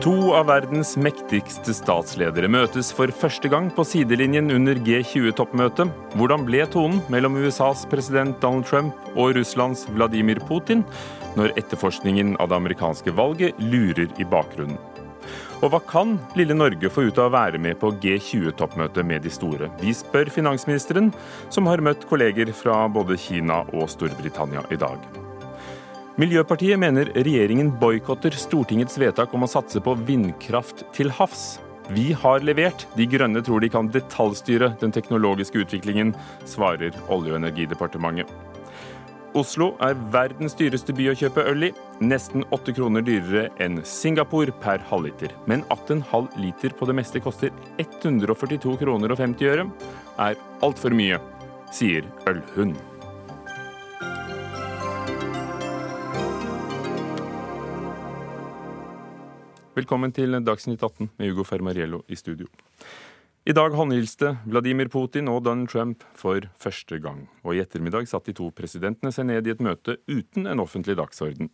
To av verdens mektigste statsledere møtes for første gang på sidelinjen under G20-toppmøtet. Hvordan ble tonen mellom USAs president Donald Trump og Russlands Vladimir Putin når etterforskningen av det amerikanske valget lurer i bakgrunnen? Og hva kan lille Norge få ut av å være med på G20-toppmøtet med de store? Vi spør finansministeren, som har møtt kolleger fra både Kina og Storbritannia i dag. Miljøpartiet mener regjeringen boikotter Stortingets vedtak om å satse på vindkraft til havs. Vi har levert. De Grønne tror de kan detaljstyre den teknologiske utviklingen, svarer Olje- og energidepartementet. Oslo er verdens dyreste by å kjøpe øl i. Nesten åtte kroner dyrere enn Singapore per halvliter. Men at en halv liter på det meste koster 142 kroner og 50 øre, er altfor mye, sier Ølhund. Velkommen til Dagsnytt 18 med Hugo Fermariello i studio. I dag håndhilste Vladimir Putin og Donald Trump for første gang. Og i ettermiddag satt de to presidentene seg ned i et møte uten en offentlig dagsorden.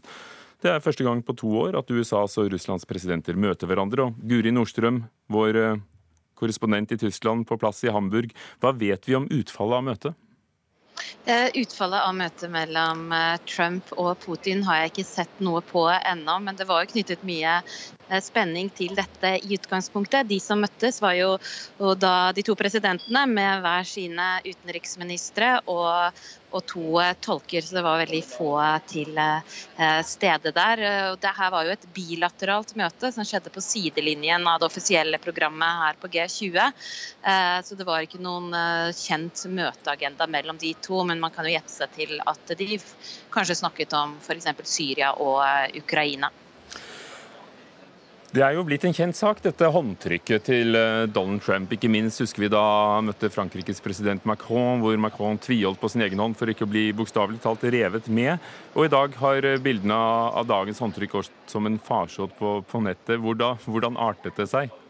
Det er første gang på to år at USAs og Russlands presidenter møter hverandre. Og Guri Nordstrøm, vår eh, korrespondent i Tyskland på plass i Hamburg, hva vet vi om utfallet av møtet? Eh, utfallet av møtet mellom eh, Trump og Putin har jeg ikke sett noe på ennå, men det var jo knyttet mye eh, spenning til dette i utgangspunktet. De som møttes, var jo da de to presidentene med hver sine utenriksministre og og to eh, tolker, så det var veldig få til eh, stede der. Det her var jo et bilateralt møte som skjedde på sidelinjen av det offisielle programmet her på G20. Eh, så det var ikke noen kjent møteagenda mellom de to, men man kan jo gjette seg til at de kanskje snakket om f.eks. Syria og Ukraina. Det er jo blitt en kjent sak, dette håndtrykket til eh, Donald Trump. Ikke minst husker vi da han møtte Frankrikes president Macron, hvor Macron tviholdt på sin egen hånd for ikke å bli bokstavelig talt revet med. Og i dag har eh, bildene av dagens håndtrykk gått som en farsott på, på nettet. Hvordan, hvordan artet det seg?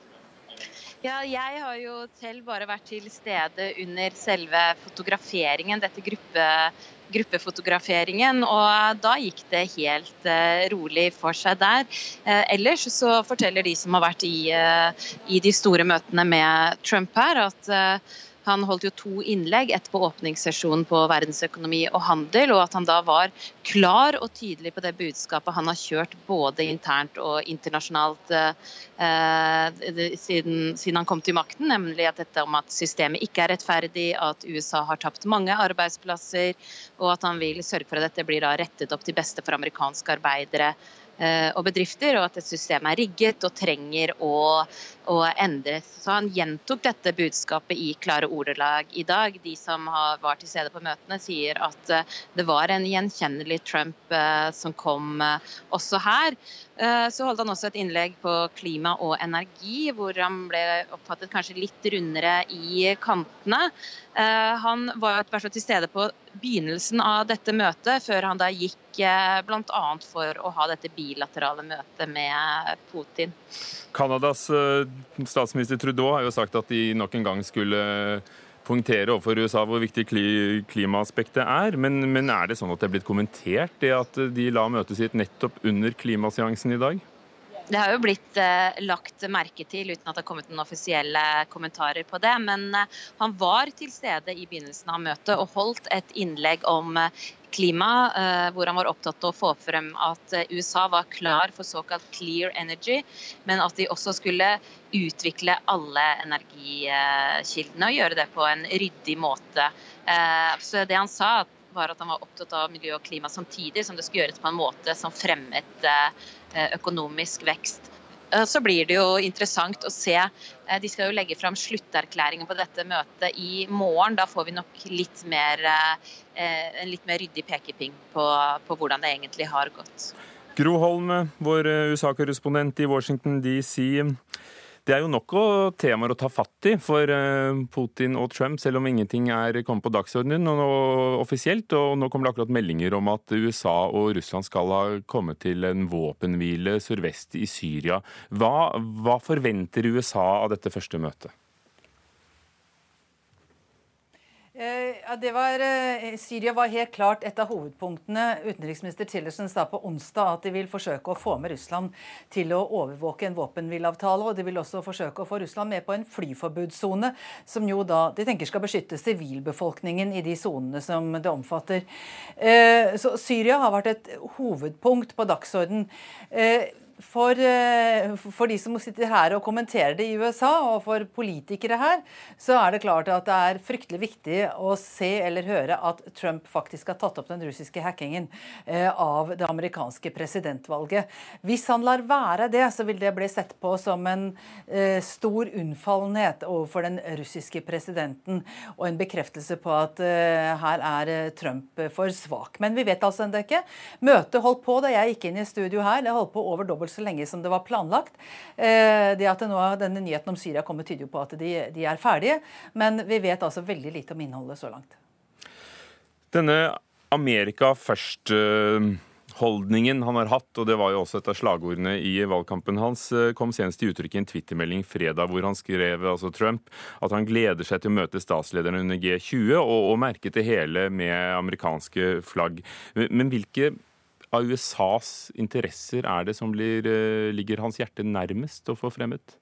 Ja, jeg har jo selv bare vært til stede under selve fotograferingen, dette gruppe, gruppefotograferingen, og da gikk det helt uh, rolig for seg der. Uh, ellers så forteller de som har vært i, uh, i de store møtene med Trump her, at han holdt jo to innlegg, ett på åpningssesjonen på verdensøkonomi og handel, og at han da var klar og tydelig på det budskapet han har kjørt både internt og internasjonalt eh, siden, siden, han kom til makten, nemlig at dette om at systemet ikke er rettferdig, at USA har tapt mange arbeidsplasser, og at han vil sørge for at dette blir da rettet opp til beste for amerikanske arbeidere Eh, og bedrifter, og at et system er rigget og trenger å, å, endres. Så Han gjentok dette budskapet i klare ordelag i dag. De som var til stede på møtene, sier at eh, det var en gjenkjennelig Trump eh, som kom også her. Så holdt han også et innlegg på klima og energi, hvor han ble oppfattet kanskje litt rundere i kantene. Han var til stede på begynnelsen av dette møtet, før han da gikk bl.a. for å ha dette bilaterale møtet med Putin. Canadas eh, statsminister Trudeau har jo sagt at de nok en gang skulle poengtere overfor USA hvor viktig klimaaspektet er. Men, men er det sånn at det er blitt kommentert, det at de la møtet sitt nettopp under klimaseansen i dag? Det har jo blitt eh, lagt merke til, uten at det har kommet noen offisielle kommentarer på det. Men eh, han var til stede i begynnelsen av møtet og holdt et innlegg om eh, klima, eh, hvor han var opptatt av å få frem at eh, USA var klar for såkalt clear energy, men at de også skulle utvikle alle energikildene og gjøre det på en ryddig måte. Eh, så det han sa, var at han var opptatt av miljø og klima samtidig som det skulle gjøres på en måte som fremmet økonomisk vekst. Eh, så blir det jo interessant å se. Eh, de skal jo legge fram slutterklæringen på dette møtet i morgen. Da får vi nok litt mer, en litt mer ryddig pekepinn på, på hvordan det egentlig har gått. Gro Holm, vår USA-korrespondent i Washington DC. Det er jo nok å temaer å ta fatt i for eh, Putin og Trump, selv om ingenting er kommet på dagsordenen og offisielt. Og nå kommer det akkurat meldinger om at USA og Russland skal ha kommet til en våpenhvile sørvest i Syria. Hva, hva forventer USA av dette første møtet? Eh, ja, det var, eh, Syria var helt klart et av hovedpunktene utenriksminister Tillersen sa på onsdag, at de vil forsøke å få med Russland til å overvåke en våpenhvileavtale. Og de vil også forsøke å få Russland med på en flyforbudssone, som jo da de tenker skal beskytte sivilbefolkningen i de sonene som det omfatter. Eh, så Syria har vært et hovedpunkt på dagsorden for, eh, for, de som sitter her og kommenterer det i USA, og for politikere her, så er det klart at det er fryktelig viktig å se eller høre at Trump faktisk har tatt opp den russiske hackingen eh, av det amerikanske presidentvalget. Hvis han lar være det, så vil det bli sett på som en eh, stor unnfallenhet overfor den russiske presidenten, og en bekreftelse på at her er Trump for svak. Men vi vet altså ennå ikke. Møtet holdt på da jeg gikk inn i studio her. Det holdt på over dobbelt dobbelt så lenge som det var planlagt. Eh, det at nå, Denne nyheten om Syria kommer, tyder jo på at de, de er ferdige. Men vi vet altså veldig lite om innholdet så langt. Denne Amerika først holdningen han har hatt, og det var jo også et av slagordene i valgkampen hans, eh, kom senest til uttrykk i en twittermelding fredag hvor han skrev altså Trump, at han gleder seg til å møte statslederne under G20 og, og merket det hele med amerikanske flagg. Men hvilke av USAs interesser er det som blir, eh, ligger hans hjerte nærmest å få fremmet?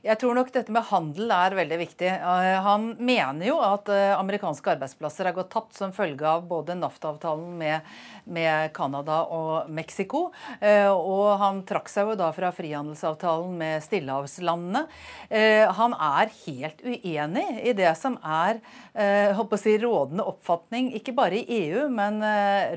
Jeg tror nok dette med handel er veldig viktig. Eh, han mener jo at eh, amerikanske arbeidsplasser er gått tapt som følge av både NAFTA-avtalen med Canada og Mexico. Eh, og han trakk seg jo da fra frihandelsavtalen med stillehavslandene. Han er helt uenig i det som er håper å si, rådende oppfatning, ikke bare i EU, men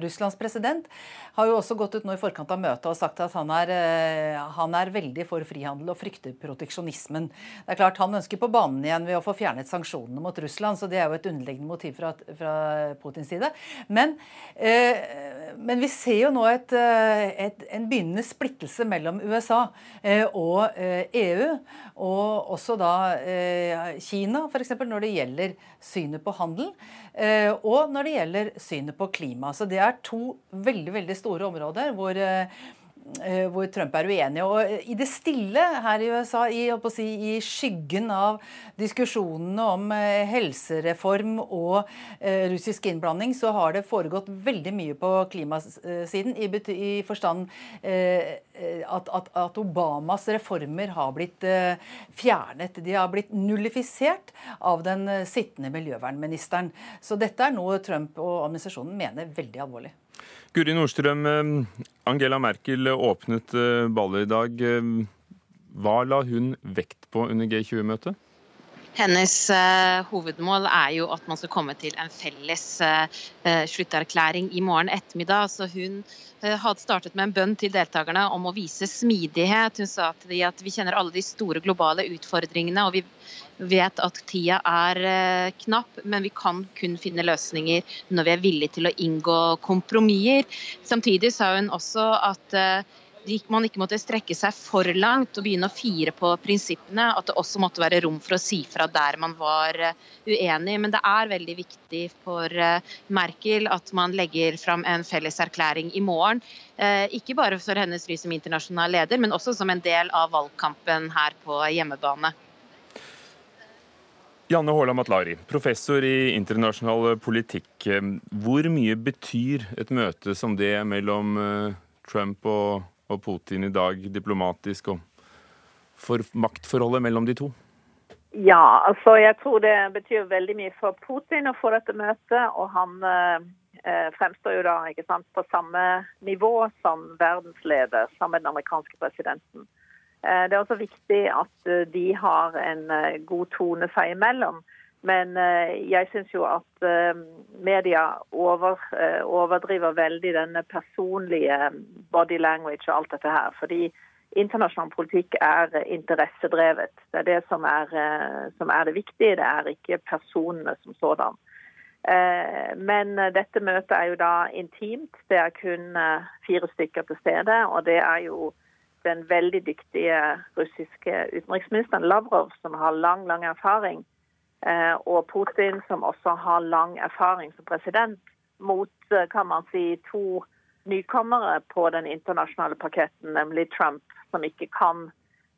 Russlands president har jo også gått ut nå i forkant av møtet og sagt at han er, eh, han er veldig for frihandel og frykter proteksjonismen. Det er klart Han ønsker på banen igjen ved å få fjernet sanksjonene mot Russland, så det er jo et underliggende motiv fra, fra Putins side. Men, eh, men, vi ser jo nå et, eh, et, en begynnende splittelse mellom USA eh, og eh, EU, og også da eh, Kina, f.eks. når det gjelder synet på handel. Eh, og når det gjelder synet på klima. Så det er to veldig, veldig store områder hvor eh, hvor Trump er uenig. Og eh, I det stille her i USA, i, si, i skyggen av diskusjonene om eh, helsereform og russisk innblanding, så har det foregått veldig mye på klimasiden. I, i forstand at, at, at, Obamas reformer har blitt fjernet. De har blitt nullifisert av den sittende miljøvernministeren. Så dette er noe Trump og administrasjonen mener veldig alvorlig. Guri Nordstrøm, eh, Angela Merkel åpnet eh, ballet i dag. Eh, hva la hun vekt på under G20-møtet? Hennes uh, hovedmål er jo at man skal komme til en felles uh, slutterklæring i morgen ettermiddag. Så hun uh, hadde startet med en bønn til deltakerne om å vise smidighet. Hun sa til de at vi kjenner alle de store globale utfordringene, og vi vet at tida er knapp, men vi kan kun finne løsninger når vi er villige til å inngå kompromisser. Samtidig sa hun også at man ikke måtte strekke seg for langt og begynne å fire på prinsippene. At det også måtte være rom for å si fra der man var eh, uenig. Men det er veldig viktig for eh, Merkel at man legger fram en felles erklæring i morgen. Eh, ikke bare for hennes ry som internasjonal leder, men også som en del av valgkampen her på hjemmebane. Janne Haaland Matlari, professor i internasjonal politikk. Hvor mye betyr et møte som det mellom Trump og og Putin i dag diplomatisk og for maktforholdet mellom de to? Ja, altså jeg tror det betyr veldig mye for Putin å få dette møtet. Og han eh, fremstår jo da ikke sant, på samme nivå som verdensleder sammen med den amerikanske presidenten. Eh, det er også viktig at eh, de har en eh, god tone seg imellom. Men eh, jeg syns jo at eh, media over, eh, overdriver veldig denne personlige body language og alt dette her. Fordi internasjonal politikk er interessedrevet. Det er det som er, som er det viktige. Det er ikke personene som sådan. Men dette møtet er jo da intimt. Det er kun fire stykker til stede. Og det er jo den veldig dyktige russiske utenriksministeren Lavrov, som har lang, lang erfaring og Putin, som også har lang erfaring som president, mot eh, kan man si, to nykommere på den internasjonale parketten, nemlig Trump, som ikke kan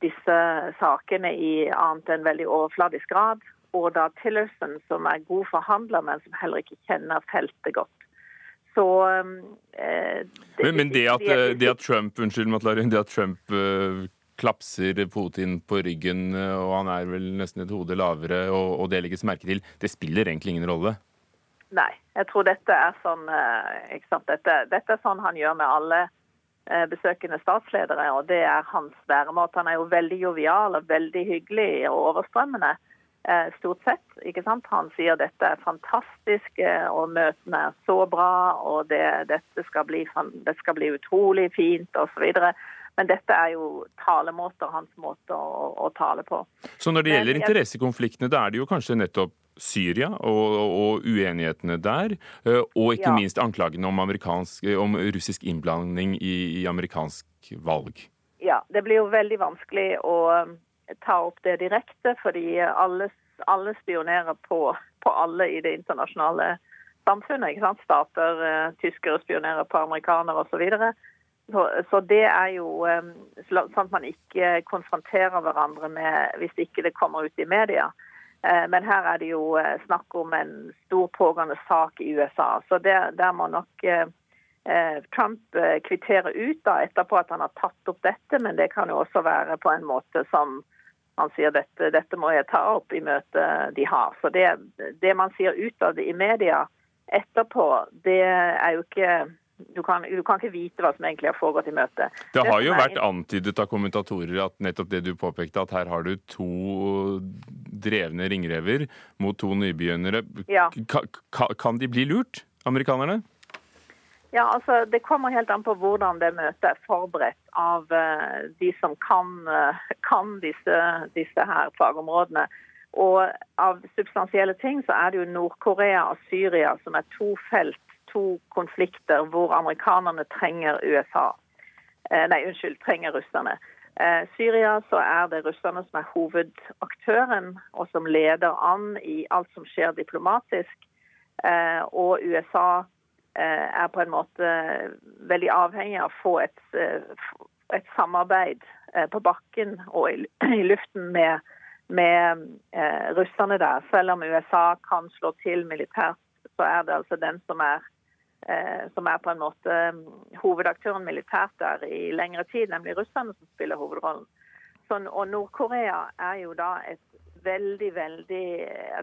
disse sakene i annet enn veldig overfladisk grad, og da Tillerson, som er god forhandler, men som heller ikke kjenner feltet godt. Så eh, det, Men, men det, at, det at Trump unnskyld, Matlari, det at Trump klapser Putin på ryggen, og han er vel nesten et hode lavere, og, og, det legges merke til, det spiller egentlig ingen rolle? Nei, jeg tror dette er sånn, dette, dette, er sånn han gjør med alle Eh, besøkende statsledere, og det er hans væremåte. Han er jo veldig jovial og veldig hyggelig og overstrømmende. Eh, stort sett. ikke sant? Han sier dette er fantastisk, eh, og møtene er så bra, og det, dette skal bli, det skal bli utrolig fint osv. Men dette er jo talemåter, hans måte å, å, tale på. Så når det gjelder interessekonfliktene, da er det jo kanskje nettopp Syria og, og, uenighetene der, eh, og ikke ja. minst anklagene om, om, russisk innblanding i, i, amerikansk valg. Ja, det blir jo veldig vanskelig å um, ta opp det direkte, fordi alle, alle spionerer på, på, alle i det internasjonale samfunnet. Stater, tyskere spionerer på amerikanere osv. Så, videre. Så Så det er jo um, sånn at man ikke konfronterer hverandre med hvis ikke det kommer ut i media. Eh, men her er det jo eh, snakk om en stor pågående sak i USA. Så der, der må nok eh, Trump kvittere ut da, etterpå at han har tatt opp dette, men det kan jo også være på en måte som han sier dette, dette må jeg ta opp i møtet de har. Så det, det man sier utad i media etterpå, det er jo ikke du kan, du kan, ikke vite hva som egentlig har foregått i møtet. Det har jo vært antydet av kommentatorer at nettopp det du påpekte, at her har du to drevne ringrever mot to nybegynnere. Ja. Ka, kan de bli lurt, amerikanerne? Ja, altså Det kommer helt an på hvordan det møtet er forberedt av uh, de som kan, uh, kan disse, disse, her fagområdene. Og av substansielle ting så er det jo Nord-Korea og Syria som er to felt to konflikter hvor amerikanerne trenger USA. Eh, nei, unnskyld, trenger russerne. Eh, Syria så er det russerne som er hovedaktøren, og som leder an i alt som skjer diplomatisk. Eh, og USA er på en måte veldig avhengig av å få et, et samarbeid på bakken og i, luften med, med russerne der. Selv om USA kan slå til militært, så er det altså den som er som er på en måte mm, hovedaktøren militært der i lengre tid, nemlig russerne som spiller hovedrollen. Sånn, og Nord-Korea er jo da et veldig, veldig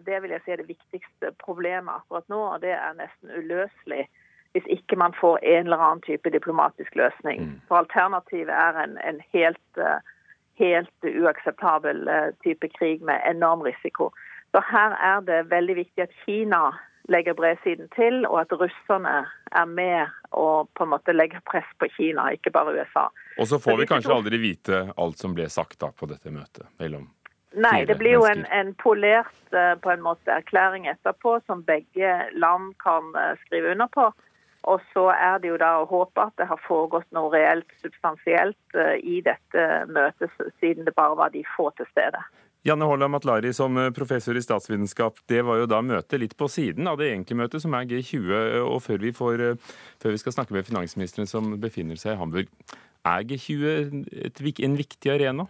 Det vil jeg si er det viktigste problemet akkurat nå. Og det er nesten uløselig hvis ikke man får en eller annen type diplomatisk løsning. Mm. For alternativet er en, en helt, eh, helt uakseptabel eh, type krig med enorm risiko. Så her er det veldig viktig at Kina legger bredsiden til, og at russerne er med og på en måte legger press på Kina, ikke bare USA. Og så får så vi kanskje aldri vite alt som ble sagt da på dette møtet mellom Nei, det blir jo en, en, polert eh, på en måte erklæring etterpå som begge land kan eh, skrive under på. Og så er det jo da å håpe at det har foregått noe reelt substansielt eh, i dette møtet, siden det bare var de få til stede. Janne Holla Matlari, som eh, professor i statsvitenskap, det var jo da møtet litt på siden av det egentlige møtet, som er G20. Og før vi, får, eh, før vi skal snakke med finansministeren som befinner seg i Hamburg, er G20 et, en viktig arena?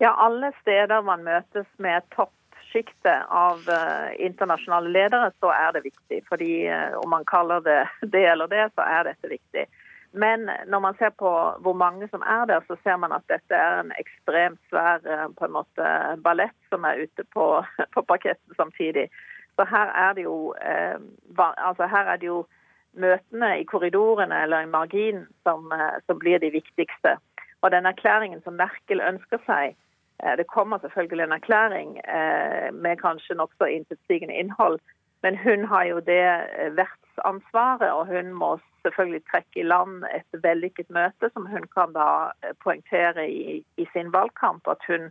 Ja, alle steder man møtes med toppsjiktet av internasjonale ledere, så er det viktig. Fordi om man kaller det det eller det, så er dette viktig. Men når man ser på hvor mange som er der, så ser man at dette er en ekstremt svær eh, på en måte, ballett som er ute på, på parketten samtidig. Så her er det jo eh, altså her er det jo møtene i korridorene eller i marginen som, eh, som, blir de viktigste. Og den erklæringen som Merkel ønsker seg, eh, det kommer selvfølgelig en erklæring eh, med kanskje nokså intetsigende innhold, men hun har jo det eh, vertsansvaret, og hun må selvfølgelig trekke i land et vellykket møte, som hun kan da eh, poengtere i, i sin valgkamp. At, hun,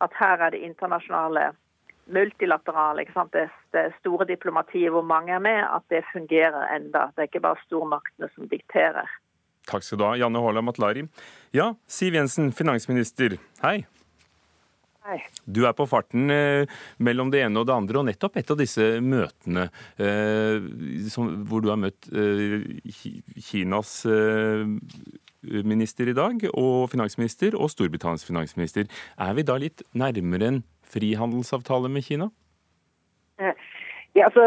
at, her er det internasjonale, multilaterale, det, det, store diplomatiet hvor mange er med, at det fungerer enda. Det er ikke bare stormaktene som dikterer. Takk skal du ha, Janne Haaland Matlari. Ja, Siv Jensen, finansminister. Hei. Du er på farten eh, mellom det ene og det andre, og nettopp et av disse møtene eh, som, hvor du har møtt eh, Kinas minister i dag, og finansminister, og Storbritannias finansminister. Er vi da litt nærmere en frihandelsavtale med Kina? Ja, altså,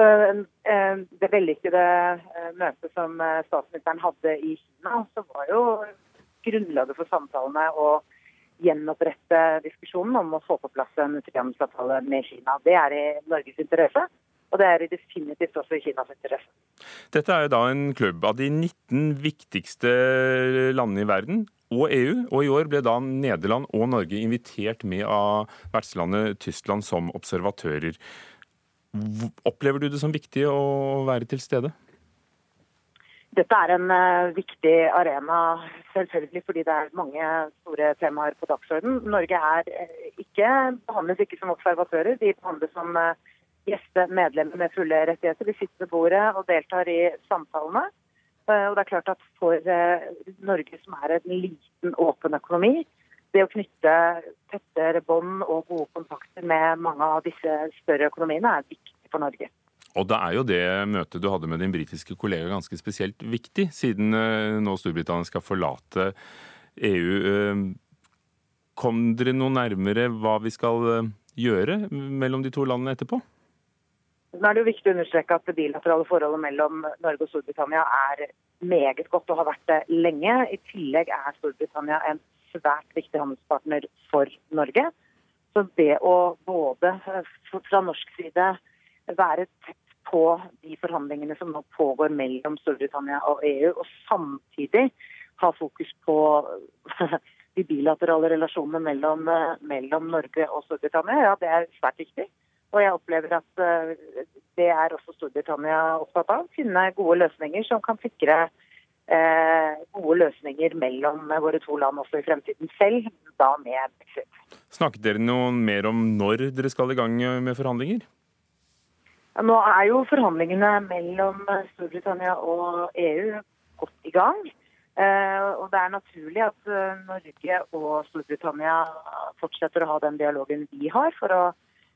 Det vellykkede møtet som statsministeren hadde i Kina, så var jo grunnlaget for samtalene å gjenopprette diskusjonen om å få på plass en frihandelsavtale med Kina. Det er i Norges interesse, og det er definitivt også i Kinas interesse. Dette er jo da en klubb av de 19 viktigste landene i verden og EU, og i år ble da Nederland og Norge invitert med av vertslandet Tyskland som observatører. Opplever du det som viktig å være til stede? Dette er en uh, viktig arena, selvfølgelig fordi det er mange store temaer på dagsordenen. Norge er uh, ikke, behandles ikke som observatører, de behandles som uh, gjeste medlemmer med fulle rettigheter. Vi sitter ved bordet og deltar i samtalene. Og det er klart at For Norge, som er en liten, åpen økonomi, det å knytte tettere bånd og gode kontakter med mange av disse større økonomiene er viktig for Norge. Og da er jo det møtet du hadde med din britiske kollega ganske spesielt viktig, siden eh, nå Storbritannia skal forlate EU. Eh, kom dere noe nærmere hva vi skal eh, gjøre mellom de to landene etterpå? Nå er det jo viktig å understreke at det bilaterale forholdet mellom Norge og Storbritannia er meget godt og har vært det lenge. I tillegg er Storbritannia en svært viktig handelspartner for Norge. Så det å både fra norsk side være tett på de forhandlingene som nå pågår mellom Storbritannia og EU, og samtidig ha fokus på de bilaterale relasjonene mellom, mellom Norge og Storbritannia, ja, det er svært viktig. Og jeg opplever at eh, det er også Storbritannia opptatt av. Finne gode løsninger som kan sikre eh, gode løsninger mellom våre to land også i fremtiden selv, da med brexit. Snakket dere noe mer om når dere skal i gang med forhandlinger? Nå er jo forhandlingene mellom Storbritannia og EU godt i gang. Eh, og det er naturlig at eh, Norge og Storbritannia fortsetter å ha den dialogen vi har. Å,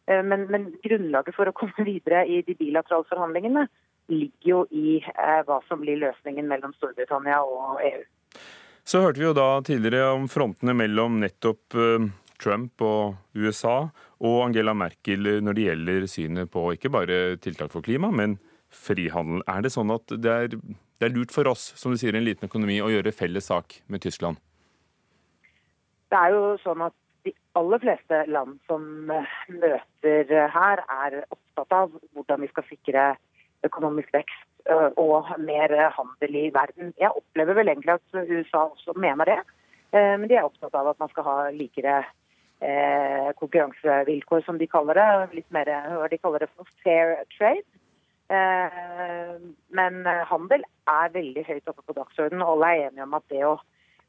eh, men, men, grunnlaget for å komme videre i de bilaterale forhandlingene ligger jo i hva som blir løsningen mellom Storbritannia og EU. Så hørte vi jo da tidligere om frontene mellom nettopp Trump og USA og Angela Merkel når det gjelder synet på ikke bare tiltak for klima, men frihandel. Er det sånn at det er, det er lurt for oss, som du sier, en liten økonomi, å gjøre felles sak med Tyskland? Det er jo sånn at de aller fleste land som møter her, er opptatt av hvordan vi skal sikre økonomisk vekst og mer handel i verden. Jeg opplever vel egentlig at USA også mener det. Men de er opptatt av at man skal ha likere eh, konkurransevilkår, som de kaller det. Litt mer hva de kaller det for fair trade. Eh, men handel er veldig høyt oppe på dagsordenen. Alle er enige om at det å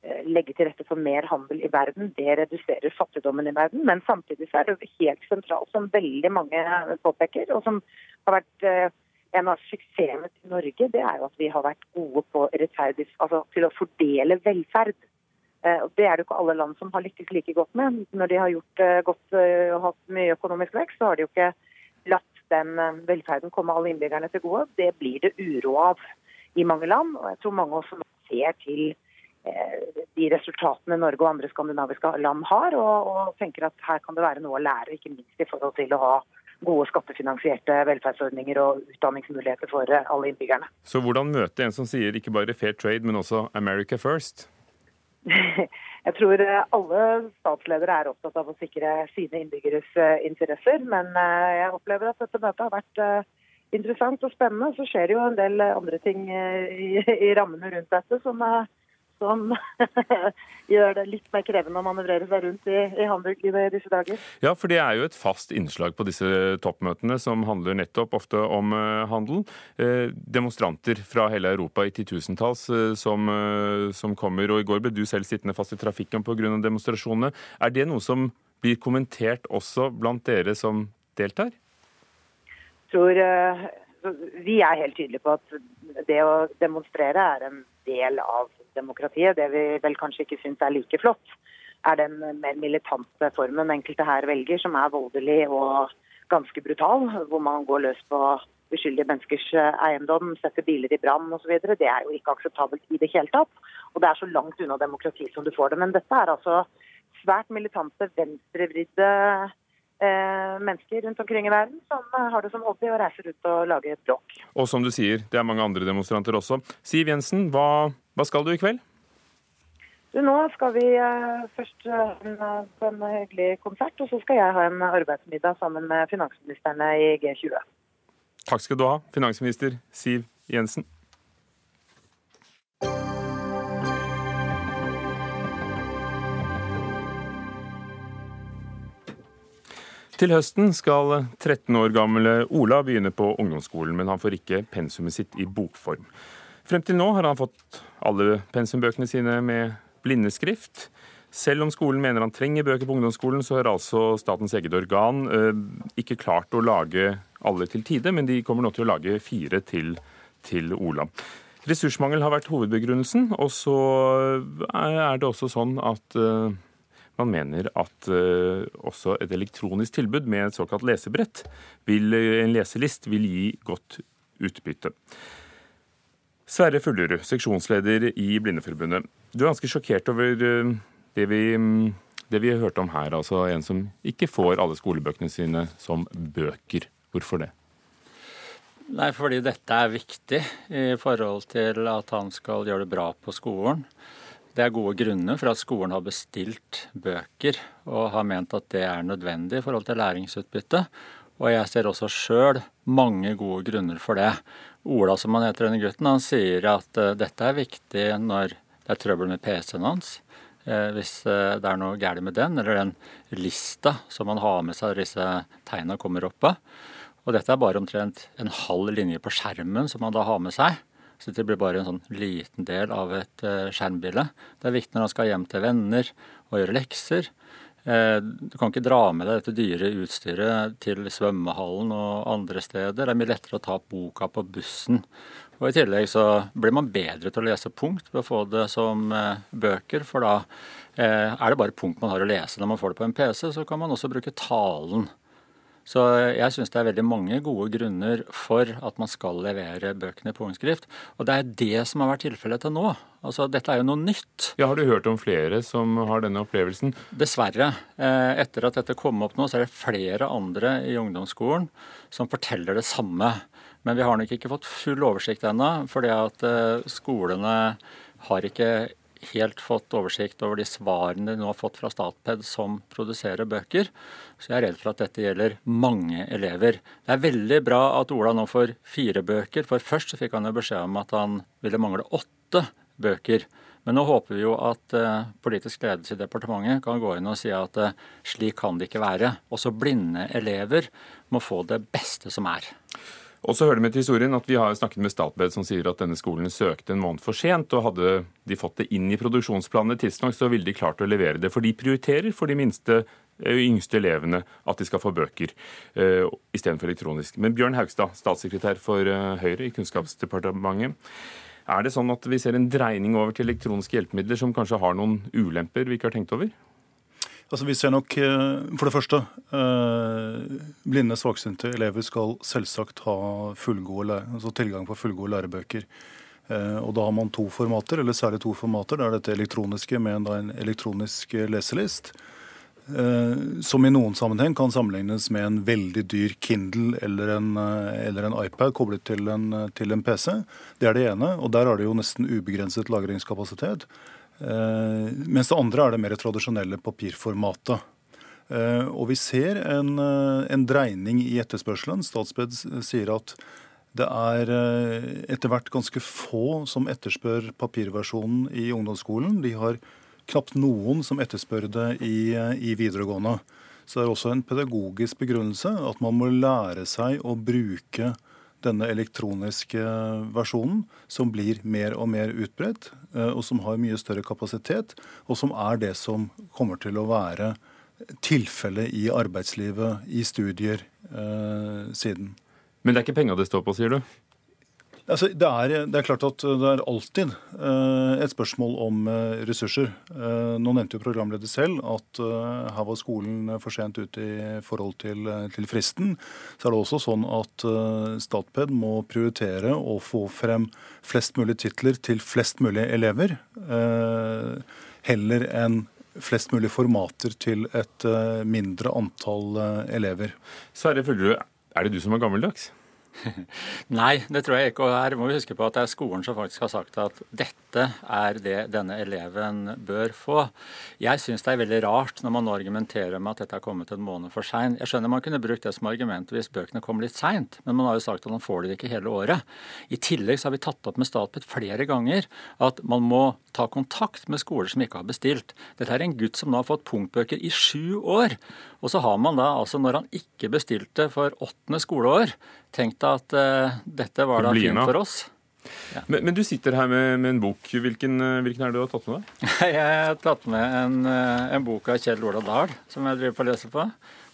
eh, legge til rette for mer handel i verden, det reduserer fattigdommen i verden. Men samtidig så er det helt sentralt, som veldig mange påpeker, og som har vært eh, en av suksessene til Norge, det er jo at vi har vært gode på altså til å fordele velferd. Eh, det er det jo ikke alle land som har lykkes like godt med. Når de har gjort eh, godt eh, og hatt mye økonomisk vekst, så har de jo ikke latt den velferden komme alle innbyggerne til gode. Det blir det uro av i mange land. Og jeg tror mange også ser til de resultatene Norge og andre skandinaviske land har, og, og, tenker at her kan det være noe å lære, ikke minst i forhold til å ha gode skattefinansierte velferdsordninger og utdanningsmuligheter for alle innbyggerne. Så hvordan møte en som sier ikke bare fair trade, men også America first? Jeg tror eh, alle statsledere er opptatt av å sikre sine innbyggeres eh, interesser. Men eh, jeg opplever at dette møtet har vært interessant og spennende. Så skjer det jo en del andre ting i, i rammene rundt dette som som gjør det litt mer krevende å manøvrere seg rundt i, i Hamburg i disse dager. Ja, for det er jo et fast innslag på disse toppmøtene som handler nettopp ofte om uh, handel. Eh, demonstranter fra hele Europa i titusentalls uh, som, som, kommer, og i går ble du selv sittende fast i trafikken pga. demonstrasjonene. Er det noe som blir kommentert også blant dere som deltar? Jeg tror vi er helt tydelige på at det å demonstrere er en del av demokratiet. Det vi vel kanskje ikke syns er like flott, er den mer militante formen enkelte her velger, som er voldelig og ganske brutal. Hvor man går løs på uskyldige menneskers eiendom, setter biler i brann osv. Det er jo ikke akseptabelt i det hele tatt. Og det er så langt unna demokrati som du får det. Men dette er altså svært militante, venstrevridde eh, mennesker rundt omkring i verden som har det som hobby å reise rundt og lage bråk. Og som du sier, det er mange andre demonstranter også. Siv Jensen, hva, hva skal du i kveld? Du, nå skal vi uh, først på en hyggelig konsert, og så skal jeg ha en arbeidsmiddag sammen med finansministrene i G20. Takk skal du ha, finansminister Siv Jensen. Til høsten skal 13 år gamle Ola begynne på ungdomsskolen, men han får ikke pensumet sitt i bokform. Frem til nå har han fått alle pensumbøkene sine med blindeskrift. Selv om skolen mener han trenger bøker på ungdomsskolen, så har altså statens eget organ eh, ikke klart å lage alle til tide, men de kommer nå til å lage fire til, til Ola. Ressursmangel har vært hovedbegrunnelsen, og så er det også sånn at uh, man mener at uh, også et elektronisk tilbud med et såkalt lesebrett, vil, en leselist, vil gi godt utbytte. Sverre Fullerud, seksjonsleder i Blindeforbundet. Du er ganske sjokkert over uh, det vi, um, det vi hørte om her. Altså en som ikke får alle skolebøkene sine som bøker. Hvorfor det? Nei, fordi dette er viktig i forhold til at han skal gjøre det bra på skolen. Det er gode grunner for at skolen har bestilt bøker og har ment at det er nødvendig i forhold til læringsutbytte. Og jeg ser også sjøl mange gode grunner for det. Ola, som han heter denne gutten, han sier at uh, dette er viktig når det er trøbbel med PC-en hans. Uh, hvis uh, det er noe galt med den, eller den lista som han har med seg når disse tegna kommer opp av. Og dette er bare omtrent en halv linje på skjermen som han da har med seg. Så det blir bare en sånn liten del av et uh, skjermbilde. Det er viktig når han skal hjem til venner og gjøre lekser. Uh, du kan ikke dra med deg dette dyre utstyret til svømmehallen og andre steder. Det er mye lettere å ta boka på bussen. Og I tillegg så blir man bedre til å lese punkt ved å få det som uh, bøker. For da er det bare punkt man har å lese når man får det på en PC. Så kan man også bruke talen. Så jeg syns det er veldig mange gode grunner for at man skal levere bøkene på håndskrift. Og det er det som har vært tilfellet til nå. Altså, Dette er jo noe nytt. Ja, Har du hørt om flere som har denne opplevelsen? Dessverre. Eh, etter at dette kom opp nå, så er det flere andre i ungdomsskolen som forteller det samme. Men vi har nok ikke fått full oversikt ennå, fordi at eh, skolene har ikke helt fått oversikt over de svarene de nå har fått fra Statped som produserer bøker. Så jeg er redd for at dette gjelder mange elever. Det er veldig bra at Ola nå får fire bøker, for først så fikk han jo beskjed om at han ville mangle åtte bøker. Men nå håper vi jo at uh, politisk ledelse i departementet kan gå inn og si at uh, slik kan det ikke være. Også blinde elever må få det beste som er. Og så hører det med til historien at Vi har snakket med Statped, som sier at denne skolen søkte en måned for sent. og Hadde de fått det inn i produksjonsplanene tidsnok, så ville de klart å levere det. For de prioriterer for de minste yngste elevene at de skal få bøker uh, istedenfor elektronisk. Men Bjørn Haugstad, statssekretær for Høyre i Kunnskapsdepartementet. Er det sånn at vi ser en dreining over til elektroniske hjelpemidler som kanskje har noen ulemper vi ikke har tenkt over? Altså, vi ser nok, eh, For det første, eh, blinde svaksynte elever skal selvsagt ha altså tilgang på fullgode lærebøker. Eh, og Da har man to formater, eller særlig to formater. Det er dette elektroniske med en elektronisk leselist. Som i noen sammenheng kan sammenlignes med en veldig dyr Kindle eller en, eller en iPad koblet til en, til en PC. Det er det ene. og Der er det jo nesten ubegrenset lagringskapasitet. Eh, mens det andre er det mer tradisjonelle papirformatet. Eh, og vi ser en, eh, en dreining i etterspørselen. Statsbed sier at det er etter hvert ganske få som etterspør papirversjonen i ungdomsskolen. De har knapt noen som etterspør det i, i videregående. Så det er også en pedagogisk begrunnelse at man må lære seg å bruke denne elektroniske versjonen, som blir mer og mer utbredt, eh, og som har mye større kapasitet, og som er det som kommer til å være tilfellet i arbeidslivet, i studier, eh, siden. Men det er ikke penga det står på, sier du? Altså, det, er, det, er, klart at det er alltid eh, et spørsmål om eh, ressurser. Eh, nå nevnte jo programleder selv at her var skolen for sent ute i forhold til, til, fristen. Så er det også sånn at Statped må prioritere å få frem flest mulig titler til flest mulig elever. heller enn flest mulig formater til et mindre antall elever. Sverre er det du som er gammeldags? Nei, det tror jeg ikke. Og her må vi huske på at det er skolen som faktisk har sagt at dette er det denne eleven bør få. Jeg syns det er veldig rart når man nå argumenterer med at dette er kommet en måned for seint. Jeg skjønner man kunne brukt det som argument hvis bøkene kom litt seint, men man har jo sagt at man får det ikke hele året. I tillegg så har vi tatt opp med Statped flere ganger at man må ta kontakt med skoler som ikke har bestilt. Dette er en gutt som nå har fått punktbøker i sju år. Og så har man da, altså når han ikke bestilte for åttende skoleår, tenkt at uh, dette var da fint for oss. Ja. Men, men, du sitter her med, med en bok. Hvilken, eh, hvilken, er det du har tatt med deg? Jeg har tatt med en, eh, en bok av Kjell Ola Dahl, som jeg driver på å lese på.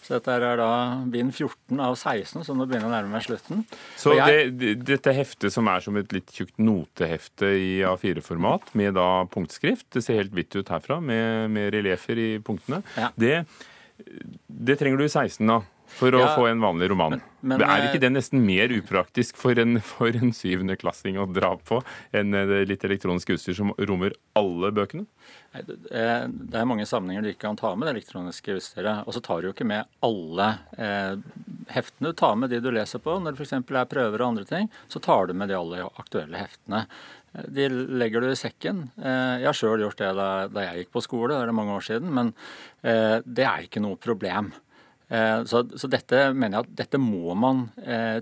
Så dette er da bind 14 av 16, så nå begynner jeg å nærme meg slutten. Så jeg, det, dette heftet som er som et litt tjukt notehefte i A4-format, med da punktskrift, det ser helt hvitt ut herfra, med, med reliefer i punktene, ja. det det trenger du i 16 da, for å ja, få en vanlig roman. Men, men, er ikke eh, det nesten mer upraktisk for en, for en syvendeklassing å dra på enn litt elektronisk utstyr som rommer alle bøkene? Eh, det er mange sammenhenger du ikke kan ta med det elektroniske utstyret. Og så tar du jo ikke med alle eh, heftene. Du tar med de du leser på. Når det f.eks. er prøver og andre ting, så tar du med de alle aktuelle heftene. De legger du i sekken. Eh, jeg har sjøl gjort det da, jeg gikk på skole, det er mange år siden, men eh, det er ikke noe problem. Eh, så, så, dette mener jeg at dette må man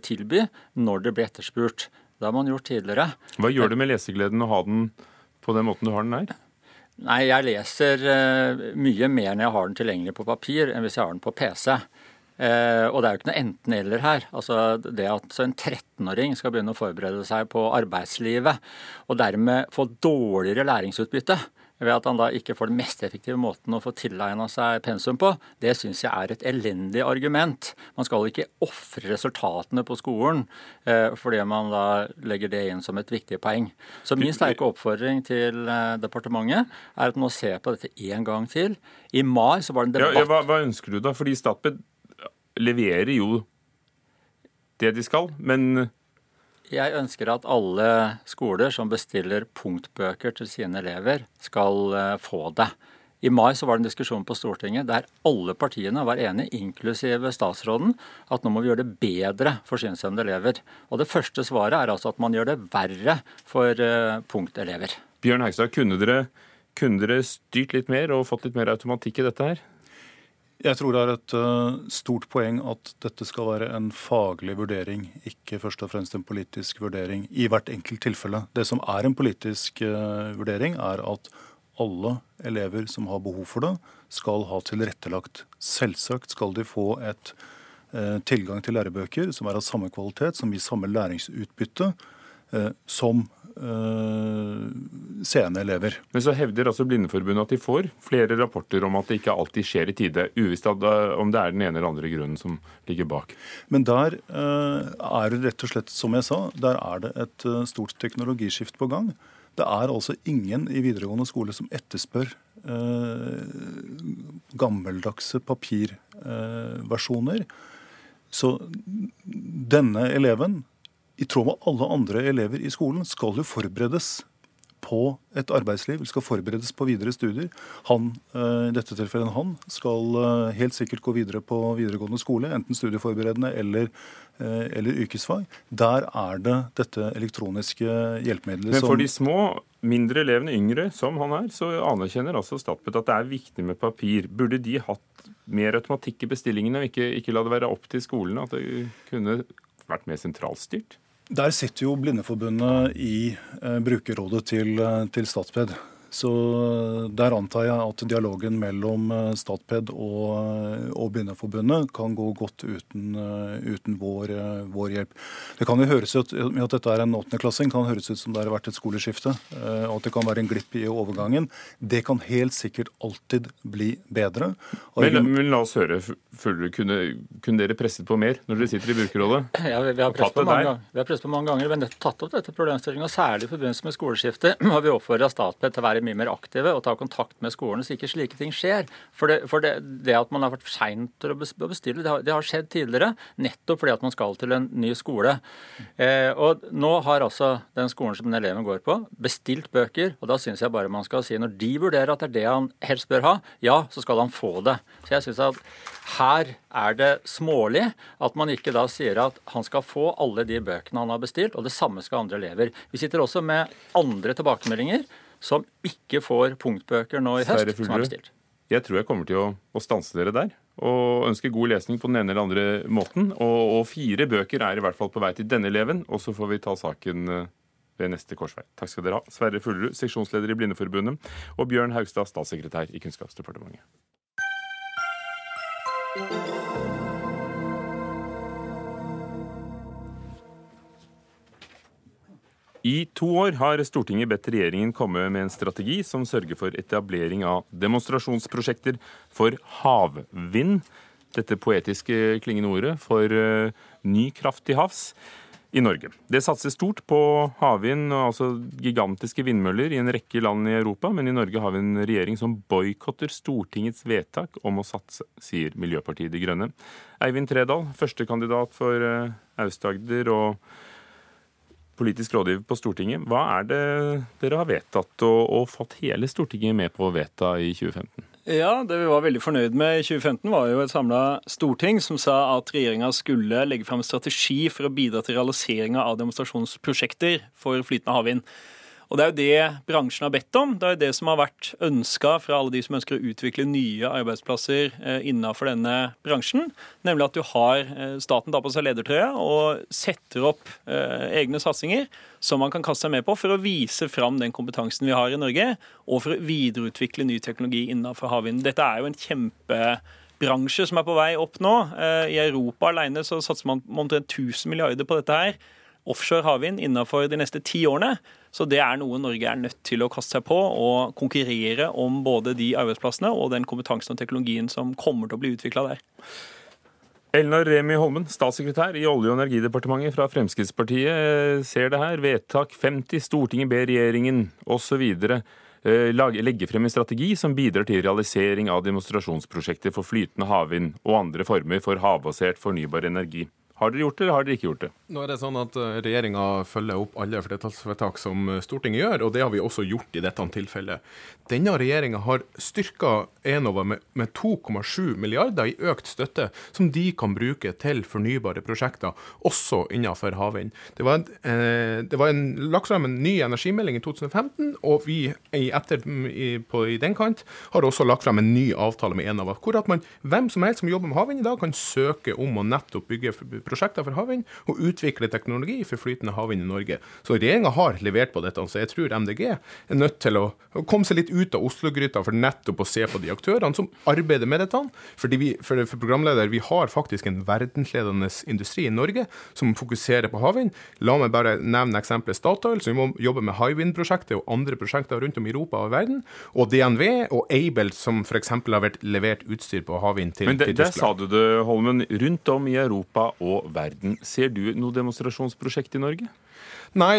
tilby når det blir etterspurt. Det har man gjort tidligere. Hva gjør det med lesegleden å ha den på den måten du har den her? Nei, jeg leser mye mer når jeg har den tilgjengelig på papir, enn hvis jeg har den på PC. Eh, og det er jo ikke noe enten-eller her. Altså Det at en 13-åring skal begynne å forberede seg på arbeidslivet, og dermed få dårligere læringsutbytte ved at han da ikke får den mest effektive måten å få tilegna seg pensum på, det syns jeg er et elendig argument. Man skal ikke ofre resultatene på skolen eh, fordi man da legger det inn som et viktig poeng. Så min sterke oppfordring til eh, departementet er at man må se på dette en gang til. I mai så var det en debatt ja, ja, hva, hva, ønsker du da? Fordi Statped leverer jo det de skal, men jeg ønsker at alle skoler som bestiller punktbøker til sine elever, skal eh, få det. I mai så var det en diskusjon på Stortinget der alle partiene var enige, inklusive statsråden, at nå må vi gjøre det bedre for synshemmede elever. Og Det første svaret er altså at man gjør det verre for uh, punktelever. Bjørn Hegstad, kunne dere, kunne dere styrt litt mer og fått litt mer automatikk i dette her? Jeg tror det er et uh, stort poeng at dette skal være en faglig vurdering, ikke først og fremst en politisk vurdering i hvert enkelt tilfelle. Det som er en politisk uh, vurdering, er at alle elever som har behov for det, skal ha tilrettelagt. Selvsagt skal de få et uh, tilgang til lærebøker som er av samme kvalitet, som gir samme læringsutbytte som seende elever. Men så hevder altså Blindeforbundet at de får flere rapporter om at det ikke alltid skjer i tide, uvisst om det er den ene eller andre grunnen som ligger bak. Men der uh, er det rett og slett, som jeg sa, der er det et stort teknologiskift på gang. Det er altså ingen i videregående skole som etterspør gammeldagse papirversjoner. Så denne eleven i tråd med alle andre elever i skolen, skal jo forberedes på et arbeidsliv, skal forberedes på videre studier. Han, eh, i dette tilfellet han, skal eh, helt sikkert gå videre på videregående skole, enten studieforberedende eller, eh, eller yrkesfag. Der er det dette elektroniske hjelpemiddelet som Men for de små, mindre elevene, yngre som han er, så anerkjenner altså Statped at det er viktig med papir. Burde de hatt mer automatikk i bestillingene og ikke, ikke la det være opp til skolene? At det kunne vært mer sentralstyrt? Der sitter jo Blindeforbundet i eh, brukerrådet til, eh, til Statped. Så Der antar jeg at dialogen mellom eh, Statped og, eh, og Blindeforbundet kan gå godt uten, eh, uten vår, vår, hjelp. Det kan jo høres ut med at dette er en åttendeklassing, kan høres ut som det har vært et skoleskifte. Og at det kan være en glipp i overgangen. Det kan helt sikkert alltid bli bedre. Men, men, la oss høre. Kunne, kunne, dere presset på mer når dere sitter i brukerrådet? Ja, vi, vi, har presset på mange, vi har presset på mange ganger. Vi har tatt opp dette problemstillingen, særlig i forbindelse med skoleskiftet har vi oppfordra Statped til å være mye mer aktive og ta kontakt med skolene, så ikke slike ting skjer. For det, for det, det at man har vært sein til å bestille, det har, det har, skjedd tidligere. Nettopp fordi at man skal til en ny skole. Eh, og nå har altså den skolen som den eleven går på, bestilt bøker. Og da syns jeg bare man skal si når de vurderer at det er det han helst bør ha, ja, så skal han få det. Så jeg synes at her er det smålig at man ikke da sier at han skal få alle de bøkene han har bestilt, og det samme skal andre elever. Vi sitter også med andre tilbakemeldinger som ikke får punktbøker nå i høst, som er bestilt. Jeg tror jeg kommer til å, å, stanse dere der og ønske god lesning på den ene eller andre måten. Og, og, fire bøker er i hvert fall på vei til denne eleven, og så får vi ta saken eh, ved neste korsvei. Takk skal dere ha. Sverre Fullerud, seksjonsleder i Blindeforbundet, og Bjørn Haugstad, statssekretær i Kunnskapsdepartementet. I to år har Stortinget bedt regjeringen komme med en strategi som sørger for etablering av demonstrasjonsprosjekter for havvind. Dette poetiske klingende ordet for uh, ny kraft til havs i Norge. Det satses stort på havvind, altså gigantiske vindmøller, i en rekke land i Europa. Men i Norge har vi en regjering som boikotter Stortingets vedtak om å satse, sier Miljøpartiet De Grønne. Eivind Tredal, førstekandidat for uh, Aust-Agder og politisk rådgiver på Stortinget. Hva er det dere har vedtatt og, og fått hele Stortinget med på å vedta i 2015? Ja, Det vi var veldig fornøyd med i 2015, var jo et samla storting som sa at regjeringa skulle legge fram en strategi for å bidra til realiseringa av demonstrasjonsprosjekter for flytende havvind. Og Det er jo det bransjen har bedt om. Det er jo det som har vært ønska fra alle de som ønsker å utvikle nye arbeidsplasser eh, innenfor denne bransjen. Nemlig at du har eh, staten tar på seg ledertrøya og setter opp eh, egne satsinger som man kan kaste seg med på for å vise fram den kompetansen vi har i Norge, og for å videreutvikle ny teknologi innenfor havvind. Dette er jo en kjempebransje som er på vei opp nå. I Europa alene så satser man omtrent 1000 milliarder på dette her offshore havvind innenfor de neste ti årene. Så det er noe Norge er nødt til å kaste seg på og konkurrere om både de arbeidsplassene og den kompetansen og teknologien som kommer til å bli utvikla der. Elnar Remi Holmen, statssekretær i Olje- og energidepartementet fra Fremskrittspartiet, ser det her. Vedtak 50, Stortinget ber regjeringen osv. Eh, legge frem en strategi som bidrar til realisering av demonstrasjonsprosjekter for flytende havvind og andre former for havbasert fornybar energi. Har dere gjort det, eller har dere ikke gjort det? Nå er det sånn at eh, Regjeringa følger opp alle flertallsvedtak som eh, Stortinget gjør, og det har vi også gjort i dette tilfellet. Denne regjeringa har styrka Enova med, med 2,7 milliarder i økt støtte, som de kan bruke til fornybare prosjekter, også innenfor havvind. Det var, eh, det var en, lagt frem en ny energimelding i 2015, og vi i, etter, på, i den kant har også lagt frem en ny avtale med Enova, hvor at man, hvem som helst som jobber med havvind i dag, kan søke om å nettopp bygge prosjekter for havvind og utvikle teknologi for flytende havvind i Norge. Så regjeringa har levert på dette. Så jeg tror MDG er nødt til å, komme seg litt ut av Oslo-gryta for nettopp å se på de aktørene som arbeider med dette. Fordi vi, for, for programleder, vi har faktisk en verdensledende industri i Norge som fokuserer på havvind. La meg bare nevne eksempelet Statoil, som må jobbe med Hywind-prosjektet og andre prosjekter rundt om i Europa og verden. Og DNV og Aibel, som f.eks. har vært levert utstyr på havvind til, Men det, til Tyskland. Der sa du det, Holmen. Rundt om i Europa og verden. Ser du noe demonstrasjonsprosjekt i Norge? Nei,